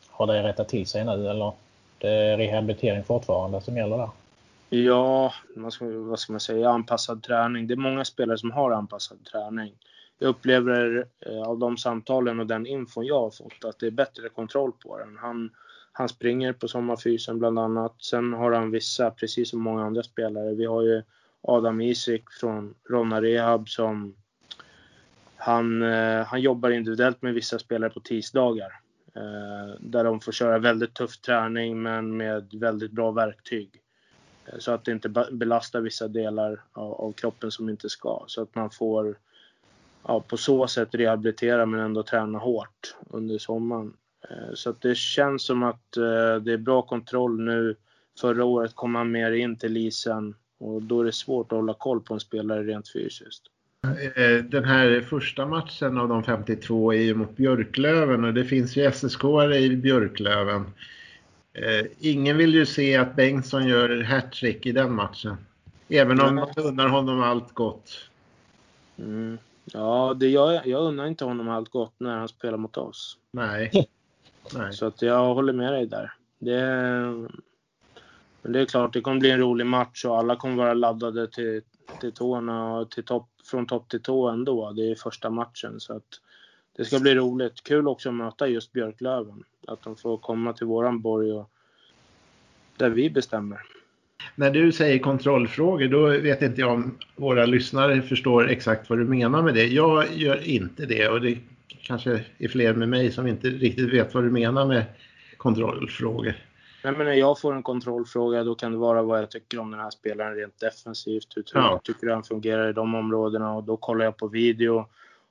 har det rättat till sig nu eller? Det är rehabilitering fortfarande som gäller där? Ja, vad ska, vad ska man säga? Anpassad träning. Det är många spelare som har anpassad träning. Jag upplever eh, av de samtalen och den infon jag har fått att det är bättre kontroll på den. Han, han springer på sommarfysen bland annat. Sen har han vissa, precis som många andra spelare. Vi har ju Adam Isik från Ronna Rehab som han, eh, han jobbar individuellt med vissa spelare på tisdagar. Eh, där de får köra väldigt tuff träning men med väldigt bra verktyg. Eh, så att det inte belastar vissa delar av, av kroppen som inte ska. Så att man får ja, på så sätt rehabilitera men ändå träna hårt under sommaren. Eh, så att det känns som att eh, det är bra kontroll nu. Förra året kom han mer in till isen och då är det svårt att hålla koll på en spelare rent fysiskt. Eh, den här första matchen av de 52 är ju mot Björklöven och det finns ju SSK i Björklöven. Ingen vill ju se att Bengtsson gör hattrick i den matchen. Även om man unnar honom allt gott. Mm. Ja, det jag, jag unnar inte honom allt gott när han spelar mot oss. Nej. [LAUGHS] Nej. Så att jag håller med dig där. Det, men det är klart, det kommer bli en rolig match och alla kommer vara laddade till, till tårna och till topp, från topp till tå ändå. Det är första matchen så att det ska bli roligt. Kul också att möta just Björklöven. Att de får komma till våran borg och där vi bestämmer. När du säger kontrollfrågor då vet inte jag om våra lyssnare förstår exakt vad du menar med det. Jag gör inte det och det kanske är fler med mig som inte riktigt vet vad du menar med kontrollfrågor. Nej, men när jag får en kontrollfråga då kan det vara vad jag tycker om den här spelaren rent defensivt. Hur ja. jag tycker han fungerar i de områdena och då kollar jag på video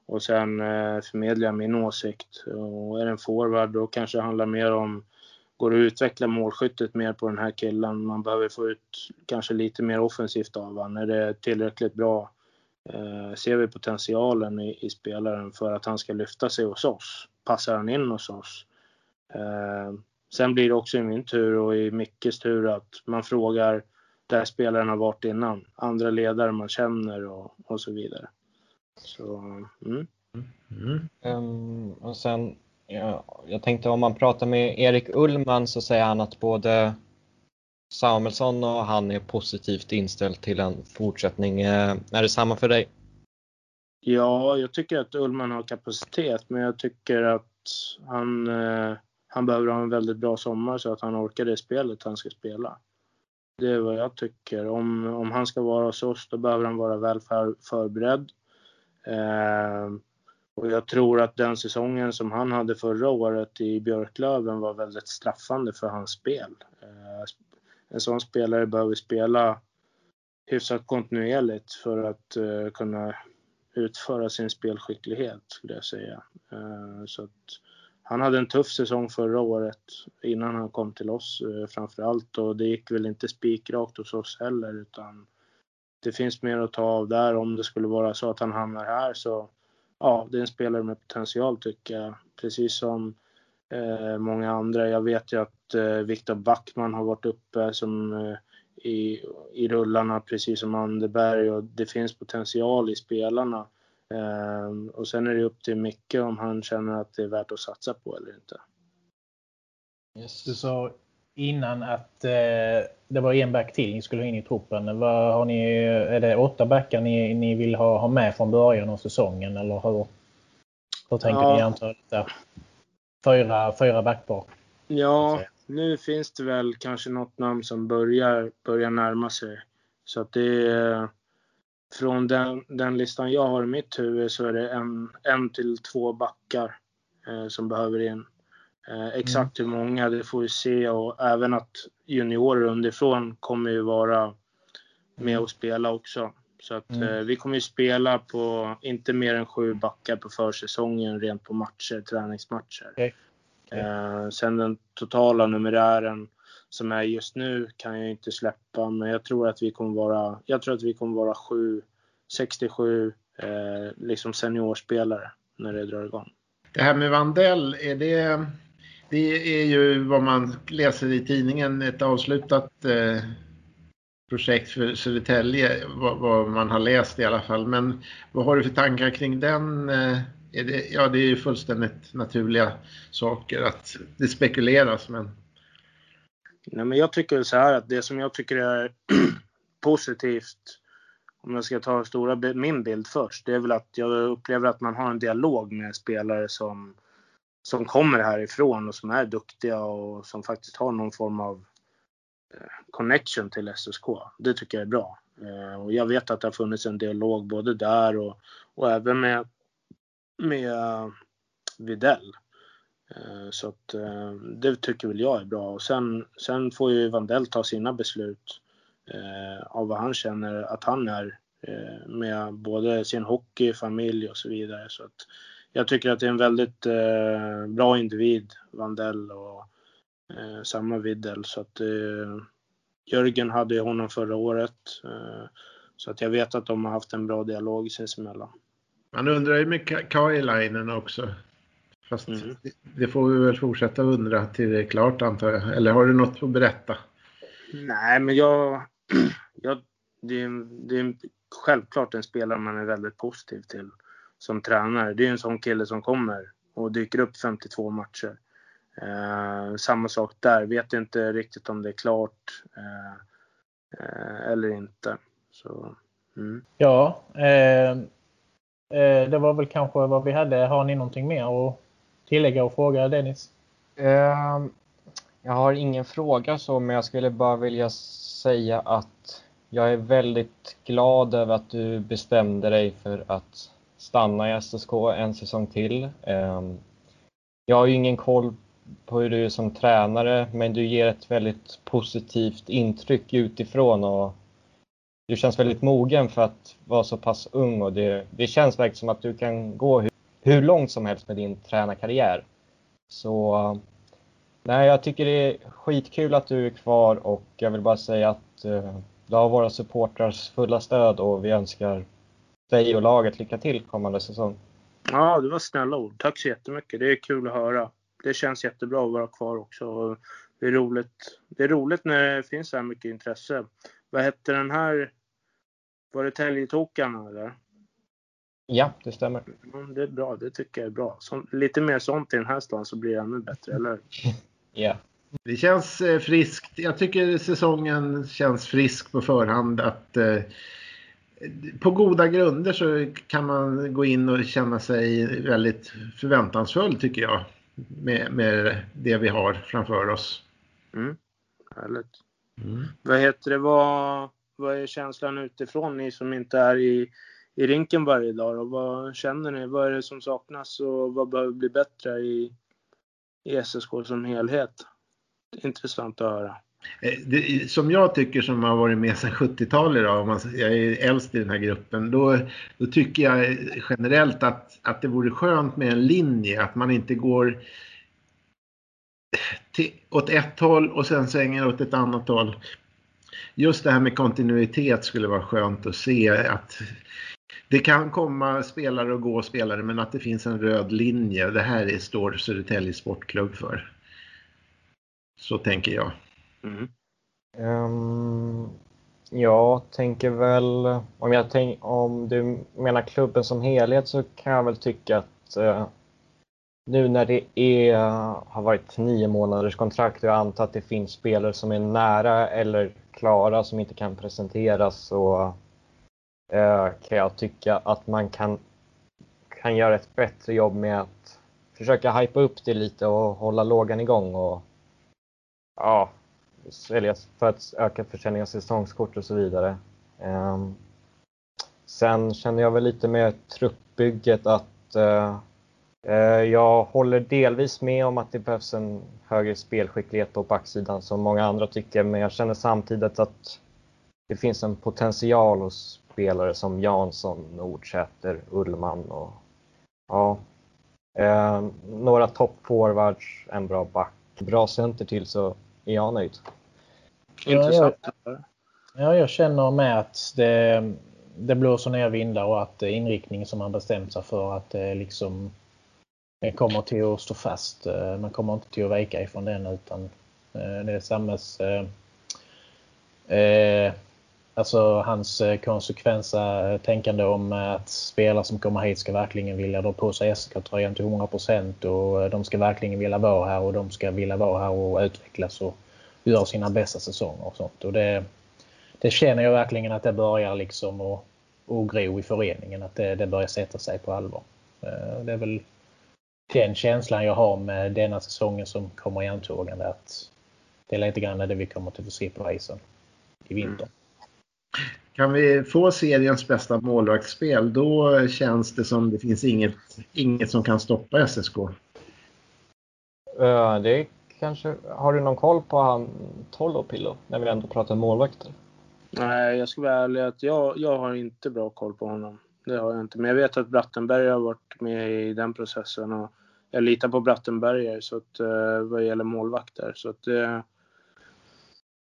och sen eh, förmedlar jag min åsikt. Och är det en forward då kanske det handlar mer om går att utveckla målskyttet mer på den här killen. Man behöver få ut kanske lite mer offensivt av honom. Är det tillräckligt bra? Eh, ser vi potentialen i, i, spelaren för att han ska lyfta sig hos oss? Passar han in hos oss? Eh, sen blir det också i min tur och i Mickes tur att man frågar där spelaren har varit innan. Andra ledare man känner och, och så vidare. Så, mm. Mm. Um, och sen Ja, jag tänkte om man pratar med Erik Ullman så säger han att både Samuelsson och han är positivt inställd till en fortsättning. Eh, är det samma för dig? Ja, jag tycker att Ullman har kapacitet, men jag tycker att han, eh, han behöver ha en väldigt bra sommar så att han orkar det spelet han ska spela. Det är vad jag tycker. Om, om han ska vara hos oss, då behöver han vara väl för, förberedd. Eh, och jag tror att den säsongen som han hade förra året i Björklöven var väldigt straffande för hans spel. Eh, en sån spelare behöver spela hyfsat kontinuerligt för att eh, kunna utföra sin spelskicklighet skulle jag säga. Ehm, så att han hade en tuff säsong förra året innan han kom till oss eh, uh, framför allt och det gick väl inte spikrakt hos oss heller utan det finns mer att ta av där om det skulle vara så att han hamnar här så ja, det är en spelare med potential tycker jag. Precis som eh, många andra. Jag vet ju att eh, Viktor Backman har varit uppe som eh, i, i rullarna precis som Anderberg och det finns potential i spelarna. Eh, och sen är det upp till Micke om han känner att det är värt att satsa på eller inte. Yes. Du sa innan att eh, det var en back till ni skulle ha in i truppen. Vad har ni, är det åtta backar ni, ni vill ha, ha med från början av säsongen eller hur, hur tänker ja. ni antalet där? Fyra, fyra backpar? Ja, nu finns det väl kanske något namn som börjar, börjar närma sig. Så att det är, från den, den listan jag har i mitt huvud så är det en, en till två backar eh, som behöver in. Eh, exakt mm. hur många, det får vi se och även att juniorer underifrån kommer ju vara med och spela också. Så att mm. eh, vi kommer ju spela på inte mer än sju backar på försäsongen rent på matcher, träningsmatcher. Okay. Okay. Eh, sen den totala numerären som är just nu kan jag inte släppa, men jag tror att vi kommer vara, jag tror att vi kommer vara sju, 67 eh, liksom seniorspelare när det drar igång. Det här med Vandell, är det det är ju vad man läser i tidningen ett avslutat eh, projekt för Södertälje, vad, vad, man har läst i alla fall. Men vad har du för tankar kring den? Eh, är det, ja, det är ju fullständigt naturliga saker att det spekuleras, men... Nej, men jag tycker så här att det som jag tycker är [CLEARS THROAT] positivt, om jag ska ta stora, min bild först, det är väl att jag upplever att man har en dialog med spelare som, som kommer härifrån och som är duktiga och som faktiskt har någon form av eh, connection till SSK. Det tycker jag är bra. Eh, och jag vet att det har funnits en dialog både där och, och även med, med eh, Videll. Eh, så att eh, det tycker väl jag är bra. Och sen, sen får ju Vandell ta sina beslut eh, av vad han känner att han är med både sin hockey, familj och så vidare. Så att jag tycker att det är en väldigt bra individ, Vandell och samma Videll. Så att Jörgen hade ju honom förra året. Så att jag vet att de har haft en bra dialog sinsemellan. Man undrar ju med Kailainen också. Fast mm. det, det får vi väl fortsätta undra till det är klart antar jag. Eller har du något att berätta? Nej, men jag... [CLEARS THROAT] jag det, är, det är självklart en spelare man är väldigt positiv till som tränare. Det är en sån kille som kommer och dyker upp 52 matcher. Eh, samma sak där. Vet inte riktigt om det är klart eh, eh, eller inte. Så, mm. Ja, eh, eh, det var väl kanske vad vi hade. Har ni någonting mer att tillägga och fråga Dennis? Ehm, jag har ingen fråga så, men jag skulle bara vilja säga att jag är väldigt glad över att du bestämde dig för att stanna i SSK en säsong till. Ehm, jag har ju ingen koll på hur du är som tränare, men du ger ett väldigt positivt intryck utifrån och du känns väldigt mogen för att vara så pass ung och det, det känns verkligen som att du kan gå hur, långt som helst med din tränarkarriär. Så nej, jag tycker det är skitkul att du är kvar och jag vill bara säga att eh, du har våra supportrars fulla stöd och vi önskar dig och laget lycka till kommande säsong. Ja, det var snälla ord. Tack så jättemycket. Det är kul att höra. Det känns jättebra att vara kvar också. Det är roligt, det är roligt när det finns så här mycket intresse. Vad hette den här? Var det Täljetokarna eller? Ja, det stämmer. Mm, det är bra, det tycker jag är bra. Så, lite mer sånt i den här stan så blir det ännu bättre, eller [LAUGHS] Ja. Det känns eh, friskt. Jag tycker säsongen känns frisk på förhand. att eh, på goda grunder så kan man gå in och känna sig väldigt förväntansfull tycker jag. Med, med det vi har framför oss. Mm. Härligt. Mm. Vad heter det, vad, vad är känslan utifrån, ni som inte är i, i rinken varje dag? Och vad känner ni? Vad är det som saknas och vad behöver bli bättre i, i SSK som helhet? Intressant att höra. Eh, det, som jag tycker som har varit med sedan 70-talet, jag är äldst i den här gruppen, då, då tycker jag generellt att, att det vore skönt med en linje, att man inte går till, åt ett håll och sen svänger åt ett annat håll. Just det här med kontinuitet skulle vara skönt att se att det kan komma spelare och gå spelare men att det finns en röd linje. Det här är, står Södertälje Sportklubb för. Så tänker jag. Mm. Um, jag tänker väl, om, jag tänk, om du menar klubben som helhet så kan jag väl tycka att uh, nu när det är, har varit nio månaders kontrakt och jag antar att det finns spelare som är nära eller klara som inte kan presenteras så Eh, kan jag tycka att man kan, kan göra ett bättre jobb med att försöka hypa upp det lite och hålla lågan igång och ja, sälja för att öka försäljningen av säsongskort och så vidare. Ehm, sen känner jag väl lite med truppbygget att eh, eh, jag håller delvis med om att det behövs en högre spelskicklighet på backsidan som många andra tycker, men jag känner samtidigt att det finns en potential hos spelare som Jansson, Nordsäter, Ullman och ja, uh, några toppforwards, en bra back, bra center till så är jag nöjd. Intressant. Ja, ja, jag känner med att det, det blåser ner vindar och att inriktningen som man bestämt sig för att det liksom det kommer till att stå fast. Man kommer inte till att vika ifrån den utan det är samhälls... Eh, Alltså hans eh, konsekvensa eh, tänkande om att spelare som kommer hit ska verkligen vilja dra på sig SK-tröjan till 100% och de ska verkligen vilja vara här och de ska vilja vara här och utvecklas och göra sina bästa säsonger och sånt. Och det, det känner jag verkligen att det börjar liksom att, att gro i föreningen, att det, det börjar sätta sig på allvar. Det är väl den känslan jag har med denna säsongen som kommer i antågande att det är lite grann det vi kommer att få se på isen i vinter. Kan vi få seriens bästa målvaktsspel då känns det som det finns inget, inget som kan stoppa SSK. Uh, det kanske, har du någon koll på han Tolopillo när vi ändå pratar målvakter? Nej, jag ska vara ärlig att jag, jag har inte bra koll på honom. Det har jag inte. Men jag vet att Brattenberg har varit med i den processen och jag litar på Brattenberger så att, uh, vad gäller målvakter. Så att, uh,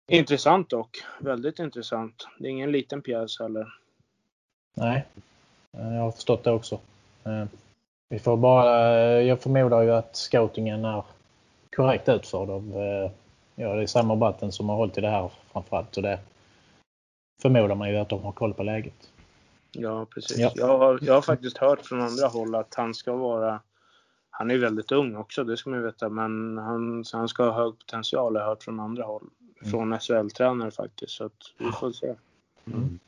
Intressant dock. Väldigt intressant. Det är ingen liten pjäs heller. Nej, eh, jag har förstått det också. Eh, vi får bara, eh, jag förmodar ju att scoutingen är korrekt utförd av ja, det är samma batten som har hållit i det här framförallt. Och det förmodar man ju att de har koll på läget. Ja, precis. Ja. Jag, har, jag har faktiskt hört från andra håll att han ska vara han är väldigt ung också, det ska man ju veta, men han, han ska ha hög potential har jag hört från andra håll. Mm. från SHL-tränare faktiskt. Så att vi får se. Mm.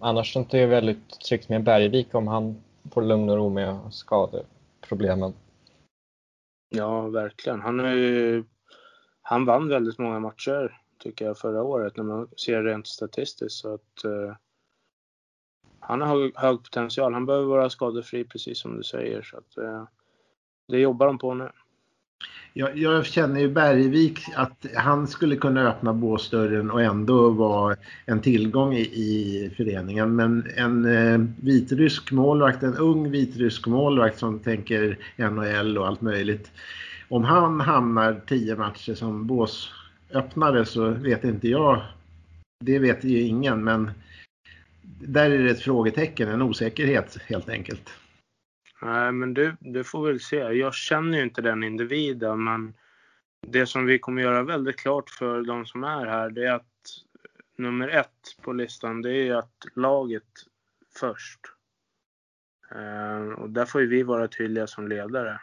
Annars är det väldigt tryggt med Bergvik om han får lugn och ro med skadeproblemen. Ja, verkligen. Han, är ju, han vann väldigt många matcher tycker jag förra året när man ser rent statistiskt. Så att, uh, han har hög, hög, potential. Han behöver vara skadefri precis som du säger. Så att, uh, det jobbar de på nu. Jag, jag, känner ju Bergvik att han skulle kunna öppna båsdörren och ändå vara en tillgång i, i föreningen. Men en eh, vitrysk målvakt, en ung vitrysk målvakt som tänker NHL och allt möjligt. Om han hamnar tio matcher som båsöppnare så vet inte jag. Det vet ju ingen men där är det ett frågetecken, en osäkerhet helt enkelt. Nej, men du, du får väl se. Jag känner ju inte den individen, men det som vi kommer göra väldigt klart för de som är här, det är att nummer ett på listan, det är att laget först. Eh, och där får ju vi vara tydliga som ledare.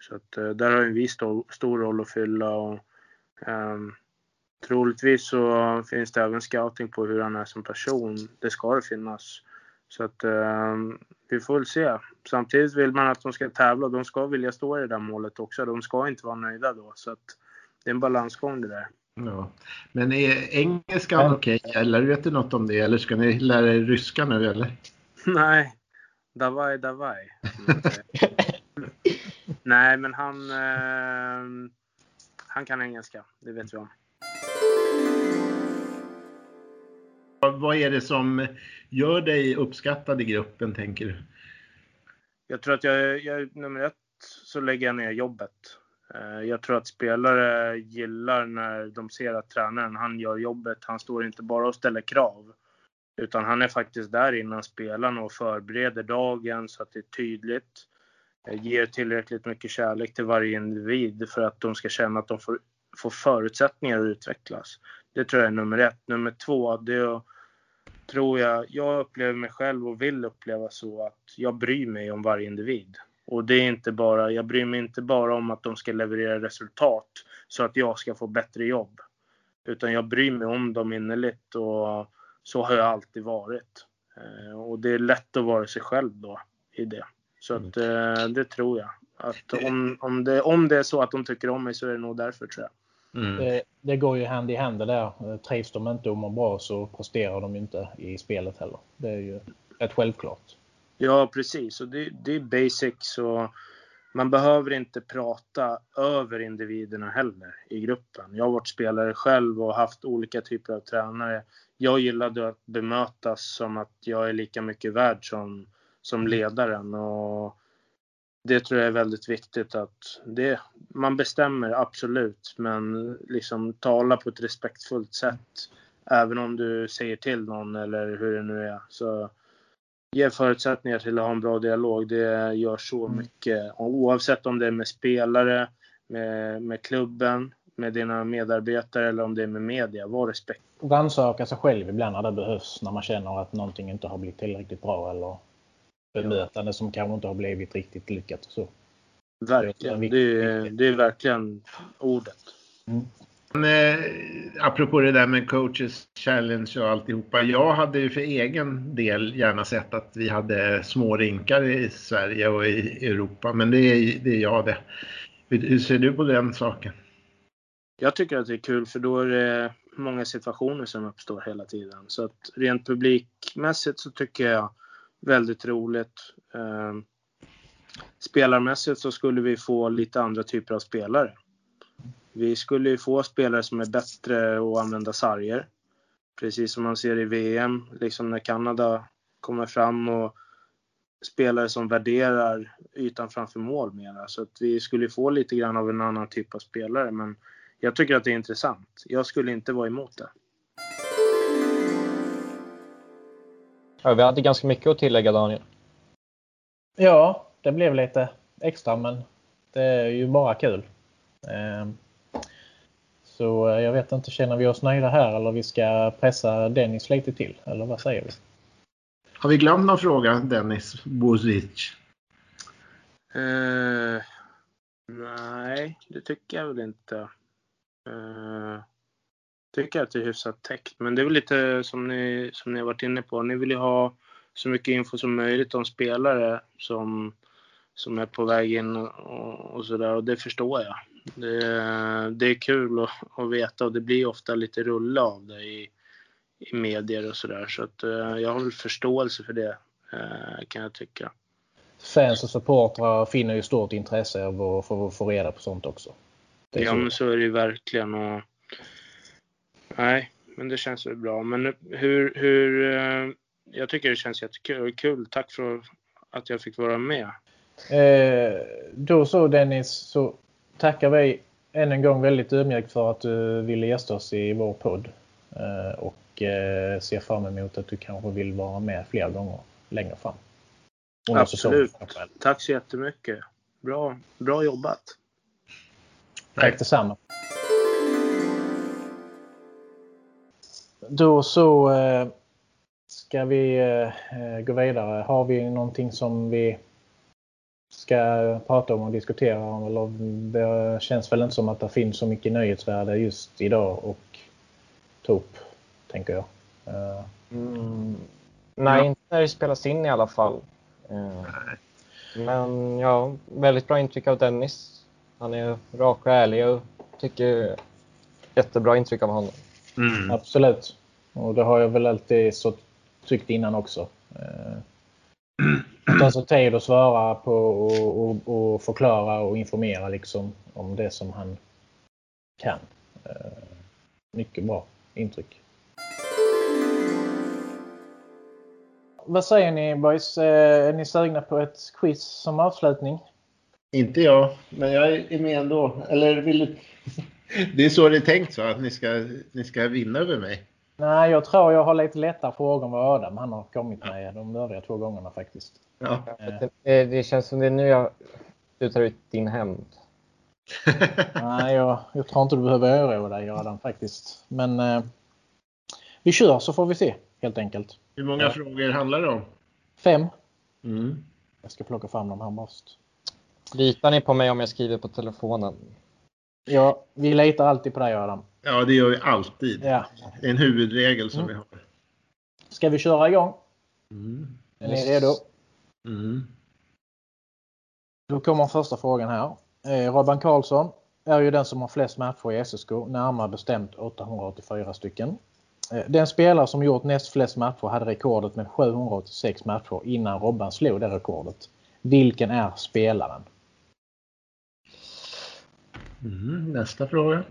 Så att eh, där har ju vi stor, stor roll att fylla och um, troligtvis så finns det även scouting på hur han är som person. Det ska det finnas. Så att eh, vi får väl se. Samtidigt vill man att de ska tävla. De ska vilja stå i det där målet också. De ska inte vara nöjda då. Så att det är en balansgång det där. Ja. Men är engelskan okej? Okay? Eller vet du något om det? Eller ska ni lära er ryska nu eller? [LAUGHS] Nej. Davai, davai. [LAUGHS] Nej, men han, eh, han kan engelska. Det vet vi om. Vad är det som gör dig uppskattad i gruppen, tänker du? Jag tror att jag, jag nummer ett så lägger jag ner jobbet. Eh, jag tror att spelare gillar när de ser att tränaren, han gör jobbet. Han står inte bara och ställer krav. Utan han är faktiskt där innan spelarna och förbereder dagen så att det är tydligt. Eh, ger tillräckligt mycket kärlek till varje individ för att de ska känna att de får, får förutsättningar att utvecklas. Det tror jag är nummer ett. Nummer två, det tror jag, jag upplever mig själv och vill uppleva så att jag bryr mig om varje individ. Och det är inte bara, jag bryr mig inte bara om att de ska leverera resultat så att jag ska få bättre jobb. Utan jag bryr mig om dem innerligt och så har jag alltid varit. Eh, och det är lätt att vara sig själv då i det. Så att eh, det tror jag. Att om, om, det, om det är så att de tycker om mig så är det nog därför tror jag. Mm. Det, det, går ju hand i hand det där. Trivs de inte och mår bra så presterar de inte i spelet heller. Det är ju rätt självklart. Ja, precis. Och det, det är basic så man behöver inte prata över individerna heller i gruppen. Jag har varit spelare själv och haft olika typer av tränare. Jag gillade att bemötas som att jag är lika mycket värd som, som ledaren. Och det tror jag är väldigt viktigt att det, man bestämmer absolut, men liksom tala på ett respektfullt sätt. Även om du säger till någon eller hur det nu är. Så ge förutsättningar till att ha en bra dialog. Det gör så mm. mycket. Och oavsett om det är med spelare, med, med klubben, med dina medarbetare eller om det är med media. Var respekt. Rannsaka sig själv ibland när det behövs. När man känner att någonting inte har blivit tillräckligt bra eller bemötande som kanske inte har blivit riktigt lyckat. Så. Verkligen. Det är, det är verkligen ordet. Mm. Men, eh, apropå det där med coaches challenge och alltihopa. Jag hade ju för egen del gärna sett att vi hade små rinkar i Sverige och i Europa. Men det är, det är jag det. Hur ser du på den saken? Jag tycker att det är kul för då är det många situationer som uppstår hela tiden. Så att rent publikmässigt så tycker jag väldigt roligt. Ehm, spelarmässigt så skulle vi få lite andra typer av spelare. Vi skulle ju få spelare som är bättre att använda sarger. Precis som man ser i VM, liksom när Kanada kommer fram och spelare som värderar ytan framför mål mera. Så att vi skulle få lite grann av en annan typ av spelare. Men jag tycker att det är intressant. Jag skulle inte vara emot det. Ja, vi hade ganska mycket att tillägga Daniel. Ja, det blev lite extra men det är ju bara kul. Ehm, så eh, jag vet inte, känner vi oss nöjda här eller vi ska pressa Dennis lite till? Eller vad säger vi? Har vi glömt någon fråga, Dennis Bozic? Uh, nej, det tycker jag väl inte. Uh, tycker att det är hyfsat täckt. Men det är väl lite som ni, som ni har varit inne på. Ni vill ju ha så mycket info som möjligt om spelare som, som är på väg in och, och sådär. Och det förstår jag. Det, det är kul att, att, veta och det blir ofta lite rulle av det i, i medier och sådär. Så att uh, jag har väl förståelse för det uh, kan jag tycka. Fans och supportrar finner ju stort intresse av att få, få reda på sånt också. ja, så. men så är det ju verkligen. Och, nej, men det känns väl bra. Men hur, hur uh, jag tycker det känns jättekul. Kul. Tack för att jag fick vara med. Eh, då så Dennis, så tackar vi än en gång väldigt ödmjukt för att du ville gästa oss i vår podd. Eh, och eh, ser fram emot att du kanske vill vara med fler gånger längre fram. Absolut. Tack så jättemycket. Bra, bra jobbat. Tack detsamma. Då så eh, ska vi eh, gå vidare. Har vi någonting som vi ska prata om och diskutera om. Eller det känns väl inte som att det finns så mycket nöjesvärde just idag och ta upp, tänker jag. Mm, nej, ja. inte när det spelas in i alla fall. Men ja, väldigt bra intryck av Dennis. Han är rak och ärlig och tycker jättebra intryck av honom. Mm. Absolut. Och det har jag väl alltid så tyckt innan också. Uh, ta sig tid att svara på och, och, och, förklara och informera liksom om det som han kan. Eh, mycket bra intryck. Vad säger ni boys? Eh, är ni sugna på ett quiz som avslutning? Inte jag, men jag är med ändå. Eller vill du... [LAUGHS] Det är så det är tänkt så att ni ska, ni ska vinna över mig. Nej, jag tror jag har lite lättare frågor än vad Adam han har kommit med de övriga två gångerna faktiskt. Ja. Det, det, känns som det är nu jag du tar ut din hämnd. [LAUGHS] Nej, jag, jag tror inte du behöver oroa dig Adam faktiskt. Men eh, vi kör så får vi se helt enkelt. Hur många ja. frågor handlar det om? Fem. Mm. Jag ska plocka fram dem här måste. Litar ni på mig om jag skriver på telefonen? Ja, vi litar alltid på dig Adam. Ja, det gör vi alltid. Ja. Det är en huvudregel som mm. vi har. Ska vi köra igång? Mm. Är ni redo? Mm. Då kommer första frågan här. Eh, Robban Karlsson är ju den som har flest matcher i SSK, närmare bestämt 884 stycken. Eh, den spelare som gjort näst flest matcher hade rekordet med 786 matcher innan Robban slog det rekordet. Vilken är spelaren? Mm, nästa fråga.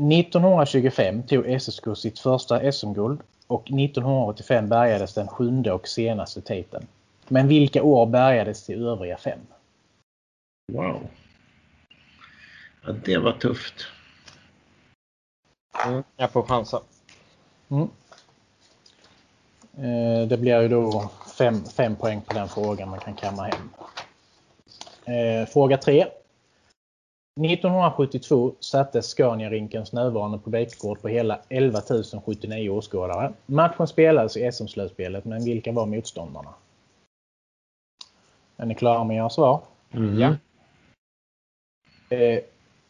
1925 tog SSK sitt första SM-guld och 1985 bärgades den sjunde och senaste titeln. Men vilka år bärgades de övriga fem? Wow. Ja, det var tufft. Mm, jag får chansa. Mm. Eh, det blir ju då fem, fem poäng på den frågan man kan kamma hem. Eh, fråga tre. 1972 sattes Scania-rinkens nuvarande publikrekord på hela 11 079 åskådare. Matchen spelades i SM-slutspelet, men vilka var motståndarna? Är ni klara med era svar? Mm. Ja. Eh,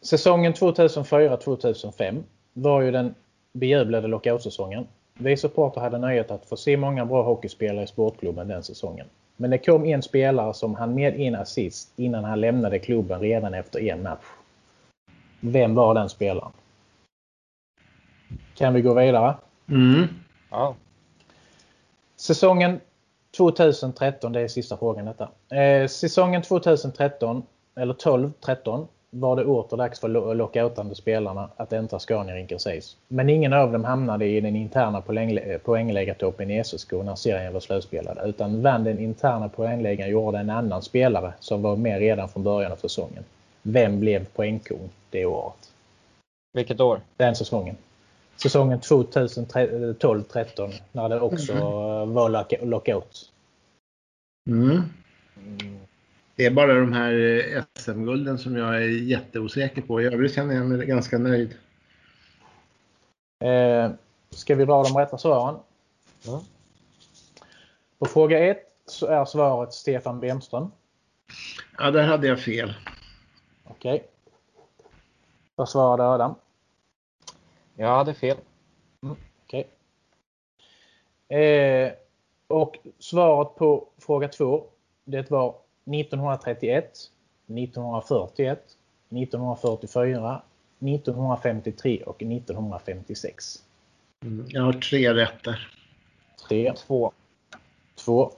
säsongen 2004-2005 var ju den bejublade lockoutsäsongen. Vi supporter hade nöjet att få se många bra hockeyspelare i sportklubben den säsongen. Men det kom en spelare som han med en assist innan han lämnade klubben redan efter en match. Vem var den spelaren? Kan vi gå vidare? Mm. Ja. Säsongen 2013, det är sista frågan detta. Eh, säsongen 2013, eller 12-13, var det åter dags för lo- lockoutande spelarna att äntra Scania-rinken sägs. Men ingen av dem hamnade i den interna poängle- poängläggartoppen i SSK när serien var slutspelad. Utan vann den interna poängläggan gjorde en annan spelare som var med redan från början av säsongen. Vem blev poängkung det året? Vilket år? Den säsongen. Säsongen 2012-13 när det också eh, var lock- lockout. Mm. Det är bara de här eh, SM-gulden som jag är jätteosäker på. I övrigt känner jag mig ganska nöjd. Eh, ska vi dra de rätta svaren? Ja. På fråga 1 så är svaret Stefan Bemström. Ja, där hade jag fel. Okej. Vad svarade Adam? Jag hade fel. Okej. Eh, och svaret på fråga 2 det var 1931, 1941, 1944, 1953 och 1956. Mm. Jag har tre rätt där. 3, Två. 2.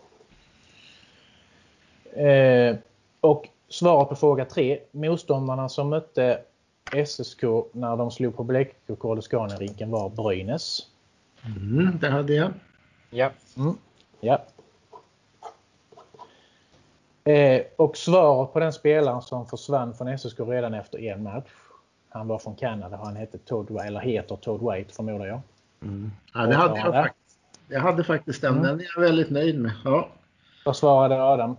Eh, och svaret på fråga 3. Motståndarna som mötte SSK när de slog på Blekinge i Scania-rinken var Brynäs. Mm, det hade jag. Ja. Mm. Ja. Eh, och svaret på den spelaren som försvann från SSK redan efter en match. Han var från Kanada han hette Todd, White- eller heter Todd White förmodar jag. Mm. Ja, det hade jag faktiskt. Jag hade faktiskt den. Mm. Den är jag väldigt nöjd med. Ja. Vad svarade Adam?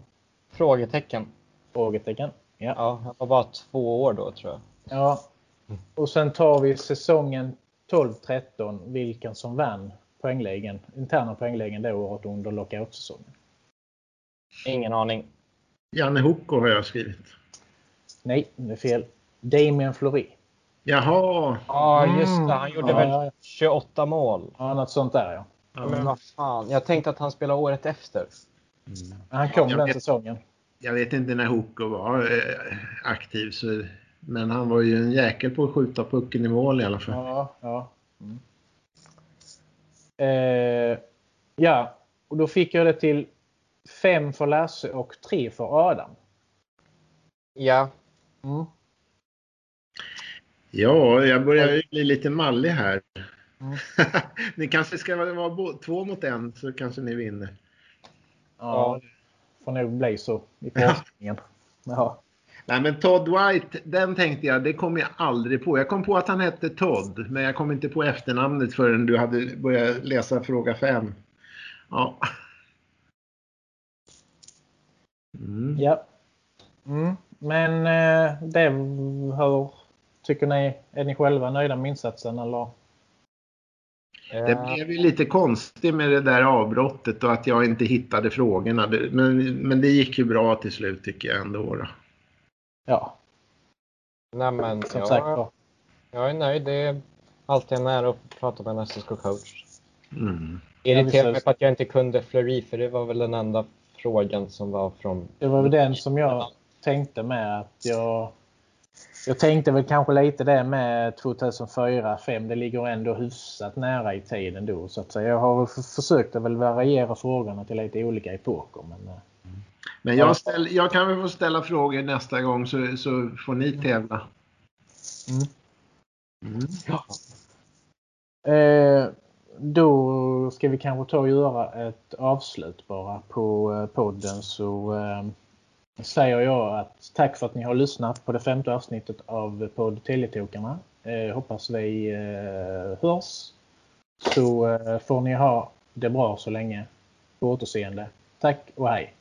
Frågetecken. Frågetecken. Ja. Ja, jag var bara två år då tror jag. ja. Och sen tar vi säsongen 12-13, vilken som vann poänglägen, interna poänglägen det året under lockoutsäsongen. Ingen aning. Janne Hoko har jag skrivit. Nej, det är fel. Damien Fleury. Jaha. Ja, just Mm. det. Han gjorde Ja, väl ja, ja. 28 mål. Ja, något sånt där ja. Men vad fan. Jag tänkte att han spelade året efter. Han kom Jag den vet- säsongen. Jag vet inte när Hoko var eh, aktiv, så, men han var ju en jäkel på att skjuta pucken i mål i alla fall. Ja, ja. Mm. Eh, ja, och då fick jag det till fem för Lasse och tre för Adam. Ja. Mm. Ja, jag börjar ju bli lite mallig här. Mm. [LAUGHS] ni kanske ska vara två mot en så kanske ni vinner. Ja, får nog bli så i forskningen. Ja. Nej, men Todd White, den tänkte jag, det kom jag aldrig på. Jag kom på att han hette Todd, men jag kom inte på efternamnet förrän du hade börjat läsa fråga fem. Ja. Mm. ja. Mm. Men eh, det, hur tycker ni? Är ni själva nöjda med insatsen eller? Det Eh, blev ju lite konstigt med det där avbrottet och att jag inte hittade frågorna. Men, men det gick ju bra till slut tycker jag ändå. Då. Ja, Nej, men som jag, sagt var. jag är nöjd. Det är alltid en ära att prata med en SSK-coach. Mm. Irriterar Ja, mig på att jag inte kunde Fleury, för det var väl den enda frågan som var från... Det var väl den som jag tänkte med att jag jag tänkte väl kanske lite det med 2004-2005. Det ligger ändå hyfsat nära i tiden då. Så att säga. Jag har försökt att väl variera frågorna till lite olika epoker. Men, eh, Men jag, ställ, jag kan väl få ställa frågor nästa gång så, så får ni tävla. Mm. Mm. Eh, då ska vi kanske ta och göra ett avslut bara på eh, podden. Så eh, säger jag att tack för att ni har lyssnat på det femte avsnittet av podd Teletokarna! Eh, hoppas vi eh, hörs. Så eh, får ni ha det bra så länge. På återseende. Tack och hej!